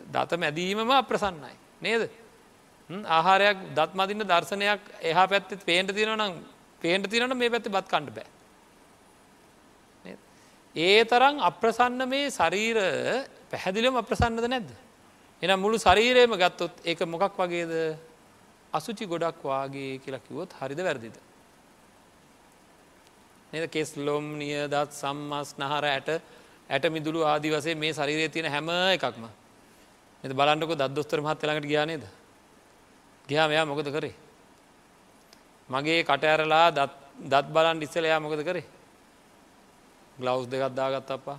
දත මැදීමම අප්‍රසන්නයි. නේද? ආහාරයක් දත් මදින්න දර්ශනයක් එහා පැත්තෙත් පේන්ට තියෙන නම් පේන්ට තියනට මේ පැත්ති බත් කණ්ඩ බෑ. ඒ තරම් අප්‍රසන්න මේ ශරීර පැහැදිලිම අප්‍රසන්නද නැද්ද. එනම් මුළු ශරීරයම ගත්තොත් ඒක මොකක් වගේද අසුචි ගොඩක් වාගේ කියලා කිවොත් හරිද වැරදිද. නද කෙස් ලොම් නිය දත් සම්මස් නහර ඇට ඇට මිදුළු ආදි වසේ මේ ශරීරය තියෙන හැම එකක්ම එ බලන්නක දොස්තර මහත් ළඟට ගියානේද ගියා මෙයා මොකද කරේ. මගේ කට ඇරලා දත් බලන් ඉස්සලයා මොකද කරේ. ගලවස් දෙකත් දාගත් අපා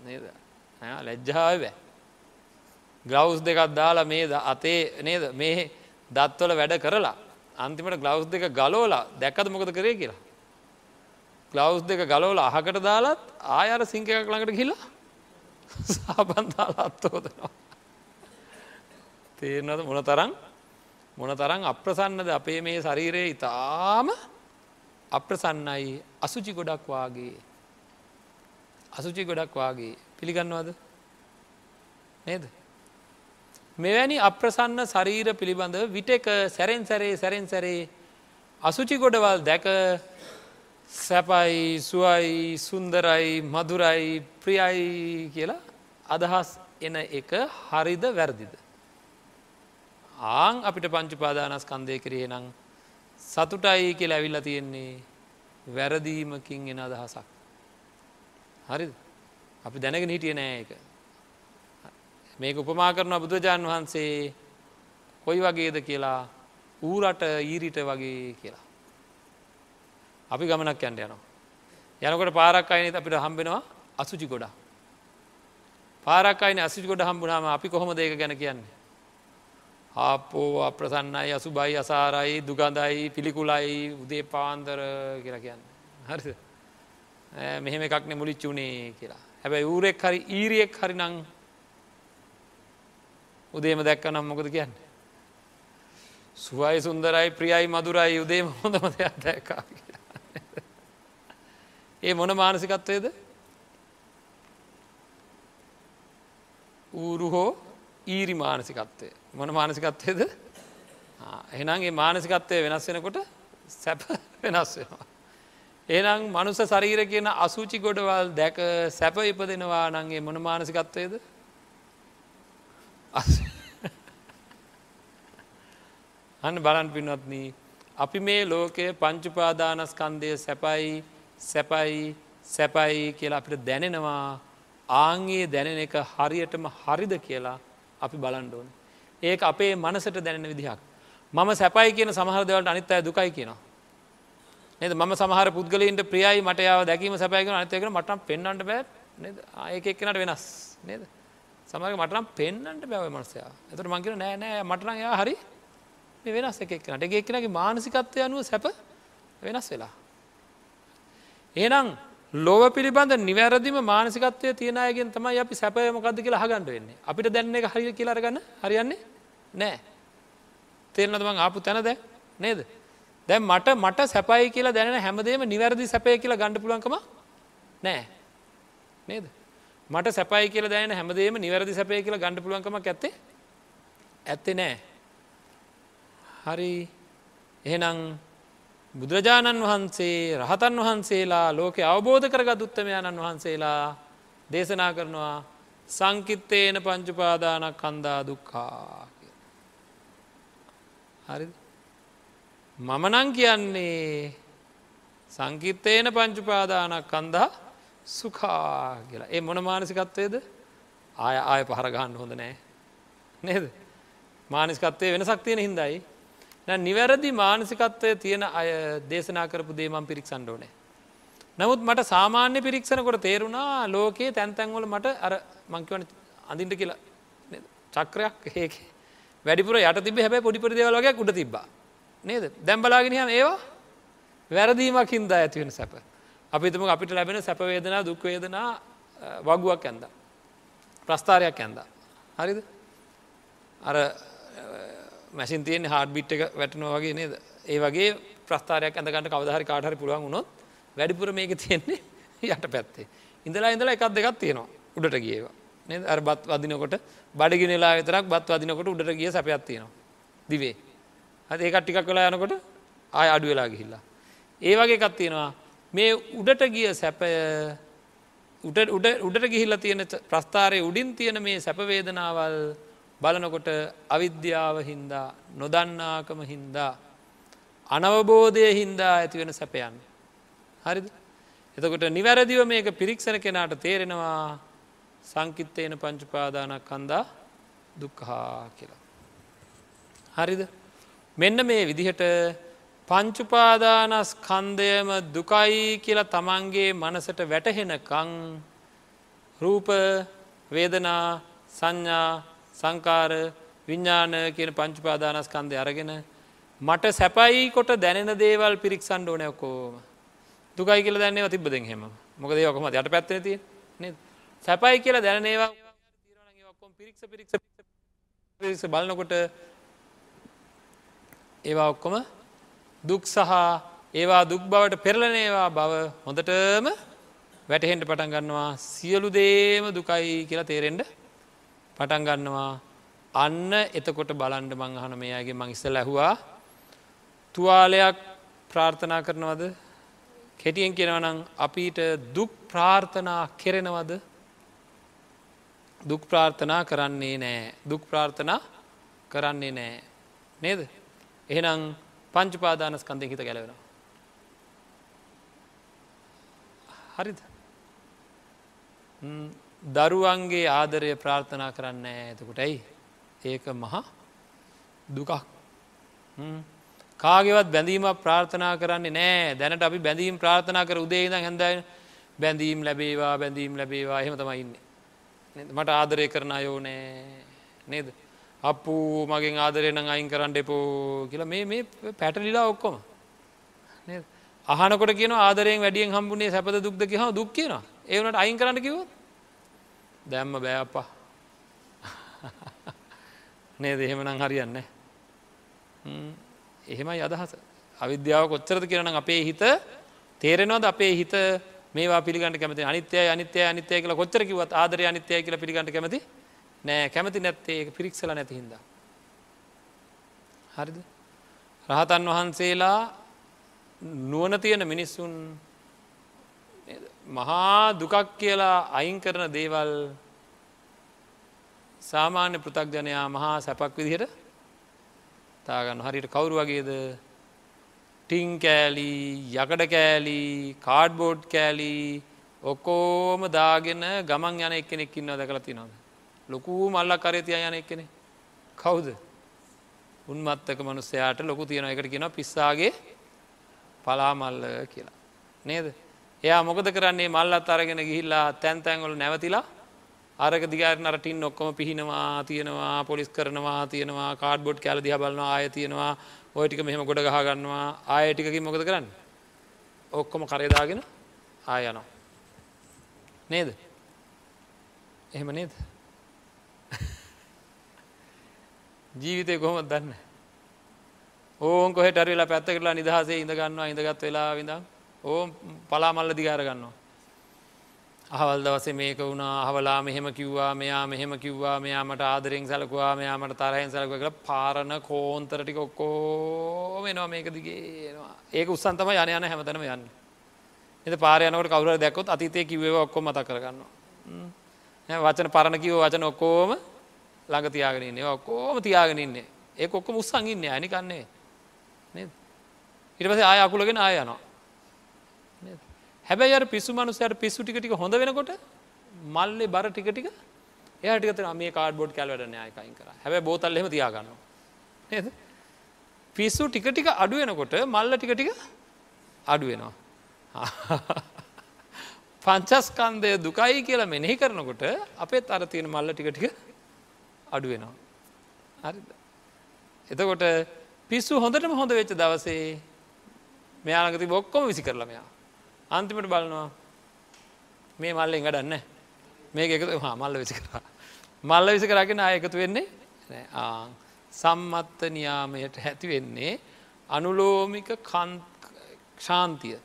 නේද ලැජ්ජාව බෑ. ගලවස් දෙකත් දාලා මේ අතේ නේද? මේ දත්වල වැඩ කරලා අන්තිමට ගලවස් දෙක ගලෝලා දැක්කද මොකද කරේ කියලා. ගලවස් දෙක ගලෝල අහකට දාලත් ආයර සිංක එකක් ළඟට කියලා සාපන්දාලා අත්තෝදනවා. තේරනද මොන තරම්? මොන තරම් අප්‍රසන්නද අපේ මේ ශරීරය? ඉතාම අප්‍රසන්නයි. අසුචි ගොඩක් වාගේ. අසුචි ගොඩක් වාගේ පිළිගන්නවාද? නේද? මෙවැනි අප්‍රසන්න ශරීර පිළිබඳ විටක සැරෙන් සැරේ සැරෙන් සැරේ අසුචි ගොඩවල් දැක සැපයි සුවයි සුන්දරයි මදුරයි ප්‍රියයි කියලා අදහස් එන එක හරිද වැරදිද? ආං අපිට පංචුපාදානස්කන්දය කරේ නං සතුටයි කියල ඇවිල්ල තියෙන්නේ වැරදීමකින් එන අදහසක්. හරි අපි දැනගෙන හිටිය නෑ එක. මේක උපමා කරන බුදුරජාණන් වහන්සේ කොයි වගේද කියලා ඌරට ඊරිට වගේ කියලා. අපි ගමනක් යන්ට යනවා. යනකොට පාරක් අයිනත අපිට හම්බෙනවා අසුචි ගොඩා. පාරක් අයින අසුචි ගොඩ හම්බුනාම අපි කොහොම දේක ගැන කියන්නේ. ආපෝ අප්‍රසන්නයි අසුබයි අසාරයි දුගඳයි පිළිකුලයි උදේ පාන්දර කියලා කියන්න. හරිද. මෙහෙම එකක්නෙ මුලිච්ච වුණේ කියලා. හැබැයි ඌරෙක් හරි ඊරියෙක් හරි නං උදේම දැක්ක නම් මොකද කියන්න. සුවයි සුන්දරයි ප්‍රියයි මදුරයි උදේම හොඳම දෙයක් දැකා ඒ මොන මානසිකත්වයද ඌරු හෝ ඊරි මානසිකත්වය මොන මානසිකත්වයද එහෙනන්ගේ මානසිකත්වය වෙනස් වෙනකොට සැප වෙනස් වෙනවා. ඒනම් මනුස ශරීර කියන අසූචි ගොඩවල් දැක සැප ඉපදෙනවා නංගේ මොන මානසිකත්වයද අන්න බලන් පින්වත්න අපි මේ ලෝකය පංචුපාදානස්කන්දය සැපයි සැපයි සැපයි කියලා අපිට දැනෙනවා ආංගේ දැනෙන එක හරියටම හරිද කියලා අපි බලන්ඩෝන. ඒක අපේ මනසට දැනෙන විදිහක්. මම සැපයි කියන සමහරදවලට අනිත් අය දුකයි කියනවා. නද? ම සමහර පුද්ගලන්ට ප්‍රියයි මට යාව දැකීම සැපයගෙන අනිතයකන මටම් පෙන්න්නට බෑ ඒක එක්කනට වෙනස් නේද? සමග මටනම් පෙන්න්නට බැව මනසයා එතට මංකින නෑ නෑ මටන යා හරි වෙනස් එකක්නට එක එක්නගේ මානසිකත්වය අනුව සැප වෙනස් වෙලා. ඒනම් ලොව පිළිබඳ නිවැරදිම මානසිකත්වය තියෙනයගෙන් තමයි අපි සැපය මොකක්ද කියලා හගන්ඩ වෙන්නේ. අපිට දැන්න එක හරි කියලාරගන්න හරියන්නේ නෑ. තේරනද මං? ආපු තැන දැ නේද? දැ මට මට සැපයි කියලා දැන හැමදේම නිවැරදි සැපය කියලා ගණඩ පුලන්කම නෑ. නේද? මට සැපයි කියල දැන හැමදේම නිවැරදි සැපය කියලා ගණඩ පුලුවන්කමක් ඇත්තේ ඇත්තේ නෑ. හරි. එහෙනම් බුදුරජාණන් වහන්සේ රහතන් වහන්සේලා ලෝකෙ අවබෝධ කරගත් උත්තමයණන් වහන්සේලා දේශනා කරනවා සංකිත්තේන පංචුපාදානක් කන්දා දුක්කා හරි මමනං කියන්නේ සංකිත්තේන පංචුපාදානක් කන්දා සුකා කියලා. ඒ මොන මානසිකත්වයද? ආය ආය පහරගන්න හොඳ නෑ. නේද? මානසිකත්වය වෙන සක්තියන හින්දයි. නිවැරදි මානසිකත්වය තියෙන අය දේශනා කරපු දේමම් පිරික්සන්ඩ ඕනේ. නමුත් මට සාමාන්‍ය පිරික්ෂණකොට තේරුණා ලෝකයේ තැන්තැන්වල මට අර මංකිවන අඳින්ට කියලා. චක්‍රයක් ඒක. වැඩිපුර යට තිබ හැබැ පොඩිපරි දේවලගේ උඩ තිබා නේද? දැම්බලාගෙනහම ඒවා වැරදීමක් හින්දා ඇතිවෙන සැප. අපිතම අපිට ලැබෙන සැපවේදනා දුක්වේදනා වගුවක් ඇන්ද. ප්‍රස්ථාරයක් ඇන්ද. හරිද? අර මැසින් තියෙන් හාඩ බිට් එක වැටනවා වගේ නේද? ඒ වගේ ප්‍රස්ථාරයක් ඇඳකට කවදහරි කාටහරි පුළුවන් වුණොත් වැඩිපුර මේක තියෙන්නේ යට පැත්තේ. ඉඳලා ඉඳලා එකක් දෙකක් තියෙනවා උඩට ගියවා. නේද? අර බත් වදිනකොට බඩගිනලා විතරක් බත් වදිනකොට උඩට ගිය සැපයක් තියෙනවා. දිවේ. හද ඒකට ටිකක් කලා යනකොට ආය අඩු වෙලා ගිහිල්ලා ඒ වගේ එකක් තියෙනවා මේ උඩට ගිය සැපය උඩට ගිහිල්ල තියෙන ප්‍රස්ථාරය උඩින් තියෙන මේ සැපවේදනාවල් බලනකොට අවිද්‍යාව හින්දා නොදන්නාකම හින්දා අනවබෝධය හින්දා ඇතිවෙන සැපයන්. හරිද. එතකොට නිවැරදිව මේක පිරික්ෂණ කෙනාට තේරෙනවා සංකිත්තේන පංචුපාදානක් කන්දා දුක්හා කියලා. හරිද. මෙන්න මේ විදිහට පංචුපාදානස් කන්දයම දුකයි කියලා තමන්ගේ මනසට වැටහෙනකං රූප වේදනා සංඥා සංකාර විඤ්ඥාන කියන පංචුපාදානස්කන්දය අරගෙන මට සැපයි කොට දැනෙන දේවල් පිරික්සන්ඩ ඕනයකෝම දුකයි කියල දැන්නේ තිබදෙන් හෙම මොකද යොකම යට පැත්තන තිය සැපයි කියලා දැනේවා පිරික්ෂ පිරික්ෂ පිරික්ෂ බලනකොට ඒවා ඔක්කොම දුක් සහ ඒවා දුක් බවට පෙරලනේවා බව හොඳටම වැටහෙන්ට පටන් ගන්නවා. සියලු දේම දුකයි කියලා තේරෙන්ඩ පටන් ගන්නවා. අන්න එතකොට බලන්ඩ මං අහන මේයාගේ මං ඉස්සල ඇහවා. තුවාලයක් ප්‍රාර්ථනා කරනවද? කෙටියෙන් කෙනවනං අපිට දුක් ප්‍රාර්ථනා කෙරෙනවද? දුක් ප්‍රාර්ථනා කරන්නේ නෑ. දුක් ප්‍රාර්ථනා කරන්නේ නෑ. නේද? එහෙනම් පංචුපාදානස්කන්දය හිත ගැලවෙනවා. හරිද දරුවන්ගේ ආදරය ප්‍රාර්ථනා කරන්න ඇතකොට ඇයි ඒක මහා දුකක් කාගෙවත් බැඳීමක් ප්‍රාර්ථනා කරන්නේ නෑ දැනට අපි බැඳීම් ප්‍රාර්ථනා කර උදේද හැඳයි බැඳීම් ලැබේවා බැඳීම් ලැබේවා එහෙම තමයින්නේ. මට ආදරය කරන අයෝ නෑ නේද. අපපු මගෙන් ආදරය නං අයින් කරන්න එපෝ කියලා මේ මේ පැටලිලා ඔක්කොම. අහනකොට කියන ආදරයෙන් වැඩියෙන් හම්බුනේ සැපද දුක්ද කිහ දුක් කියනවා. ඒවනට අයින් කරන්න කිවොත් දැම්ම බෑපා නේද? එහෙමනම් හරියන්න එහෙමයි අදහස. අවිද්‍යාව කොච්චරද කියරන අපේ හිත තේරෙනවද? අපේ හිත මේවා පිළිගට කැමති? අනිත්‍යය අනිත්‍යය අනිත්‍යය කියල කොච්චර කිවත් ආදරය අනිත්‍යය කියල පිළිගට කැමති? නෑ කැමති නැත්තේ ඒ පිරික්සල නැති හිද. හරිද. රහතන් වහන්සේලා නුවන තියෙන මිනිස්සුන් මහා දුකක් කියලා අයින් කරන දේවල් සාමාන්‍ය පෘතක්ජනයා මහා සැපක් විදිහට තාගන්න හරිට කවුරු වගේද ටිං කෑලී යකඩ කෑලී කාඩ්බෝඩ් කෑලී ඔක්කෝම දාගෙන ගමන් යන එක්කෙනෙක් ඉන්න දැකලා තිනොද ලොකූ මල්ලක් කරතිය යන එක්කෙනෙ කවුද? උන්මත්තක මනුස්සයාට ලොකු තියෙන එකට කියෙන පිස්සාගේ පලාමල්ල කියලා. නේද? එයා මොකද කරන්නේ? මල්ලත් අරගෙන ගිහිල්ලා තැන්තැන්වල නැවතිලා අරක දිගරන අරටින් ඔක්කොම පිහිනවා තියෙනවා පොලිස් කරනවා තියෙනවා කාඩ් බොඩ් කෑල දිහ බලනවා ආය තියෙනවා ඔයටික මෙහෙම ගොඩ ගහගන්නවා ආයටිකකින් මොකද කරන්න? ඔක්කොම කරේදාගෙන ආයනවා නේද? එහෙම නේද? ජීවිතය කොහොමත් දන්න? ඕන් කොහෙට අරවෙලා පැත්ත කරලා නිදහසේ ඉඳගන්නවා ඉඳගත් වෙලා විඳම් ඕ පලාමල්ල දිගාර ගන්නවා. අහවල් දවසේ මේක වුණා හවලා මෙහෙම කිව්වා මෙයා මෙහෙම කිව්වා මෙයාමට ආදරෙන් සැලකවා මෙයාමට තරහෙන් සැලක කළ පාරණ කෝන්තර ටික ඔක්කෝ වෙනවා මේක දිගේනවා ඒක උත්සන් තම යන යන හැමතනම යන්න. එත පාරයනකට කවුර දැකොත් අතීතය කිව්ව ඔක්කොම මත කරගන්නවා. වචන පරණ කිව වචන ඔක්කෝම ළඟ තියාගෙනන්නේ ඔක්කෝම තියාගෙනන්නේ ඒ ඔක්කොම උත්සංගින්න අනිකන්නේ ඉට පස ආය අකුලගෙන ආය යනවා. හැබැයි අර පිස්සු මනුසයට පිස්සු ටික හොඳ වෙනකොට මල්ලෙ බර ටික ටික එයාටිකත මේ කාඩ බෝඩ් කැල්වැට න්යායකයින් කර. හැබැ බෝතල්ලෙම තියාගන්න නේද? පිස්සු ටික ටික අඩුවෙනකොට මල්ල ටික ටික අඩුවෙනවා පංචස්කන්දය දුකයි කියලා මෙනෙහි කරනකොට අපේ අර තියෙන මල්ල ටික ටික අඩුවෙනවා. හරි එතකොට පිස්සු හොඳටම හොඳ වෙච්ච දවසේ මෙයාලගති බොක්කොම විසි කරලමයා අන්තිමට බලනවා මේ මල්ලෙන් ගඩන්න මේක එකතු හා මල්ල විසි කරා මල්ල විසි කරගෙන අය එකතු වෙන්නේ සම්මත්ත නියාමයට ඇති වෙන්නේ අනුලෝමික ශාන්තිය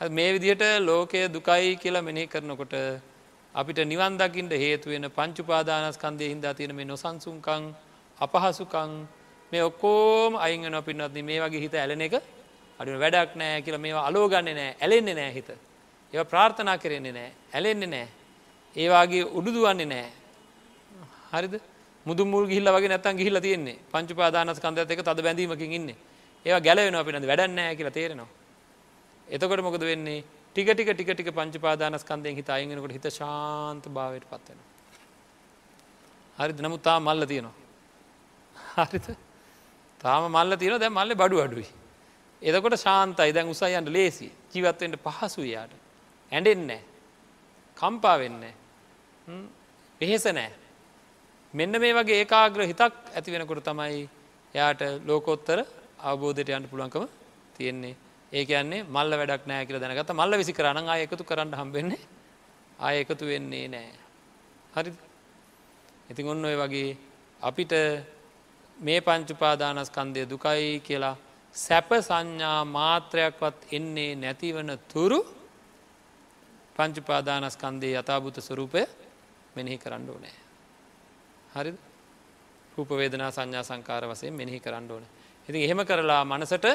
මේ විදිහට ලෝකය දුකයි කියලා මෙනෙහි කරනකොට අපිට නිවන් දකිින්ට හේතුවෙන පංචුපාදානස්කන්දය හින්දා තියෙන මේ නොසන්සුන්කං අපහසුකං මේ ඔක්කෝම අයිගෙන පින්නත්න මේ වගේ හිත ඇලෙන එක අඩු වැඩක් නෑ කියල මේවා අලෝගන්න නෑ ඇලෙන්නේ නෑ හිත. ඒ ප්‍රාර්ථනා කරෙන්නේ නෑ ඇලෙන්නේ නෑ. ඒවාගේ උඩුදුවන්නේ නෑ. හරිද මුදුමුල් ගිල්ල වගේ නැතන් ගිහිල තියන්නේ පංචුපාදානස් කන්දත් එක තද බැඳීමකින් ඉන්න ඒවා ගැලවෙන අපිනද වැඩන්නෑ කියලා තේරෙනවා. එතකොට මොකද වෙන්නේ ටික ටික ටික ටික පංචපාදානස්කන්දයෙන් හිත අයගෙනකට හිත ශාන්ත භාවයට පත්වෙන. හරි නමුත් තා මල්ල තියෙනවා. හරිත තාම මල්ල තියෙන දැ මල්ල බඩු අඩුයි. එදකොට ශාන්තයි. දැන් උසයියන්ට ලේසි ජීවත්වෙන්ට පහසු යාට. ඇඩෙන්නෑ කම්පා වෙන්න වෙහෙස නෑ මෙන්න මේ වගේ ඒකාග්‍ර හිතක් ඇති වෙනකොට තමයි යාට ලෝකෝත්තර අවබෝධයට යන්න පුළුවන්කම තියෙන්නේ. ඒ කියන්නේ මල්ල වැඩක් නෑ කියල දැනගත මල්ල විසි කරන්න ආය එකතු කරන්න හම්බෙන්නේ ආය එකතු වෙන්නේ නෑ හරි ඉතින් ඔන්න ඔය වගේ අපිට මේ පංචුපාදානස්කන්දය දුකයි කියලා සැප සංඥා මාත්‍රයක්වත් එන්නේ නැතිවන තුරු පංචුපාදානස්කන්දේ යථභූත ස්වරූපය මෙනෙහි කරන්න ඕනෑ. හරි රූපවේදනා සංඥා සංකාර වසයෙන් මෙනෙහි කරන්න ඕන. ඉති එහෙම කරලා මනසට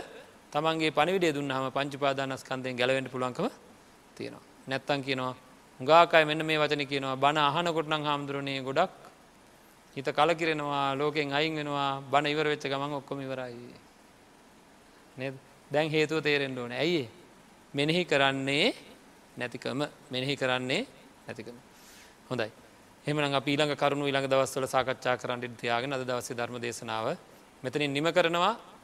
තමන්ගේ පනිවිඩේ දුන්නහම පංචුපාදානස්කන්දයෙන් ගැලවෙන්ට පුළුවන්කම තියෙනවා. නැත්තන් කියනවා ගාකයි මෙන්න මේ වචන කියනවා බණ අහනකොටනම් හාමුදුරනේ ගොඩක් හිත කලකිරෙනවා ලෝකෙන් අයින් වෙනවා බණ ඉවර වෙච්ච ගමන් ඔක්කොම ඉවරයි. දැන් හේතුව තේරෙන්ට ඕන ඇයි මෙනෙහි කරන්නේ නැතිකම මෙනෙහි කරන්නේ නැතිකම. හොඳයි. එමන පීළඟ කරුණු ඊළඟ දවස්වල සාකච්ඡා කරන්නට තියාගෙන අද දවසේ ධර්ම දේශනාව මෙතනින් නිම කරනවා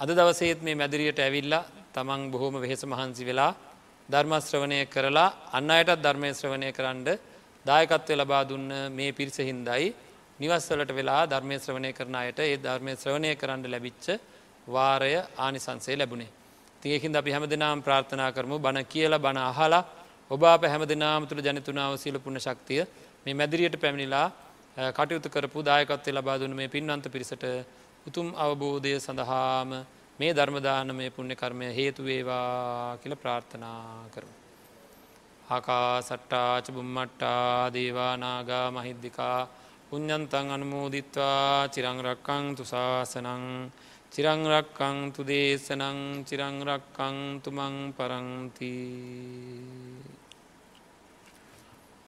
අද දවසේත් මේ මැදිරියට ඇවිල්ලා තමන් බොහෝම වෙහෙස මහන්සි වෙලා ධර්මශ්‍රවණය කරලා අන්න අයටත් ධර්මය ශ්‍රවණය කරන්න දායකත්වය ලබා දුන්න මේ පිරිස හින්දයි නිවස්වලට වෙලා ධර්මය ශ්‍රවණය කරන අයට ඒ ධර්මය ශ්‍රවණය කරන්න ලැබිච්ච වාරය ආනිසන්සේ ලැබුණේ. තියකින් අපි හැම දෙනාම් ප්‍රාර්ථනා කරමු බණ කියල බණ අහලා ඔබ අප හැම දෙනාම තුළ ජනතුනාව සිලපුුණ ශක්තිය මේ මැදිරියට පැමිණිලා කටයුතු කරපු දායකත්වය ලබා දුන්න මේ පින්වන්ත පිරිසට උතුම් අවබෝධය සඳහාම මේ ධර්මදානමය පුුණ්‍ය කර්මය හේතුවේවා කියල ප්‍රාර්ථනා කරමු. ආකා සට්ටාච බුම්මට්ටා දේවානාගා මහිද්දිකා පුඤ්ඥන්තන් අනුමෝදිත්වා චිරංරක්කං තුසාසනං චිරංරක්කං තුදේශනං චිරංරක්කං තුමං පරංතිී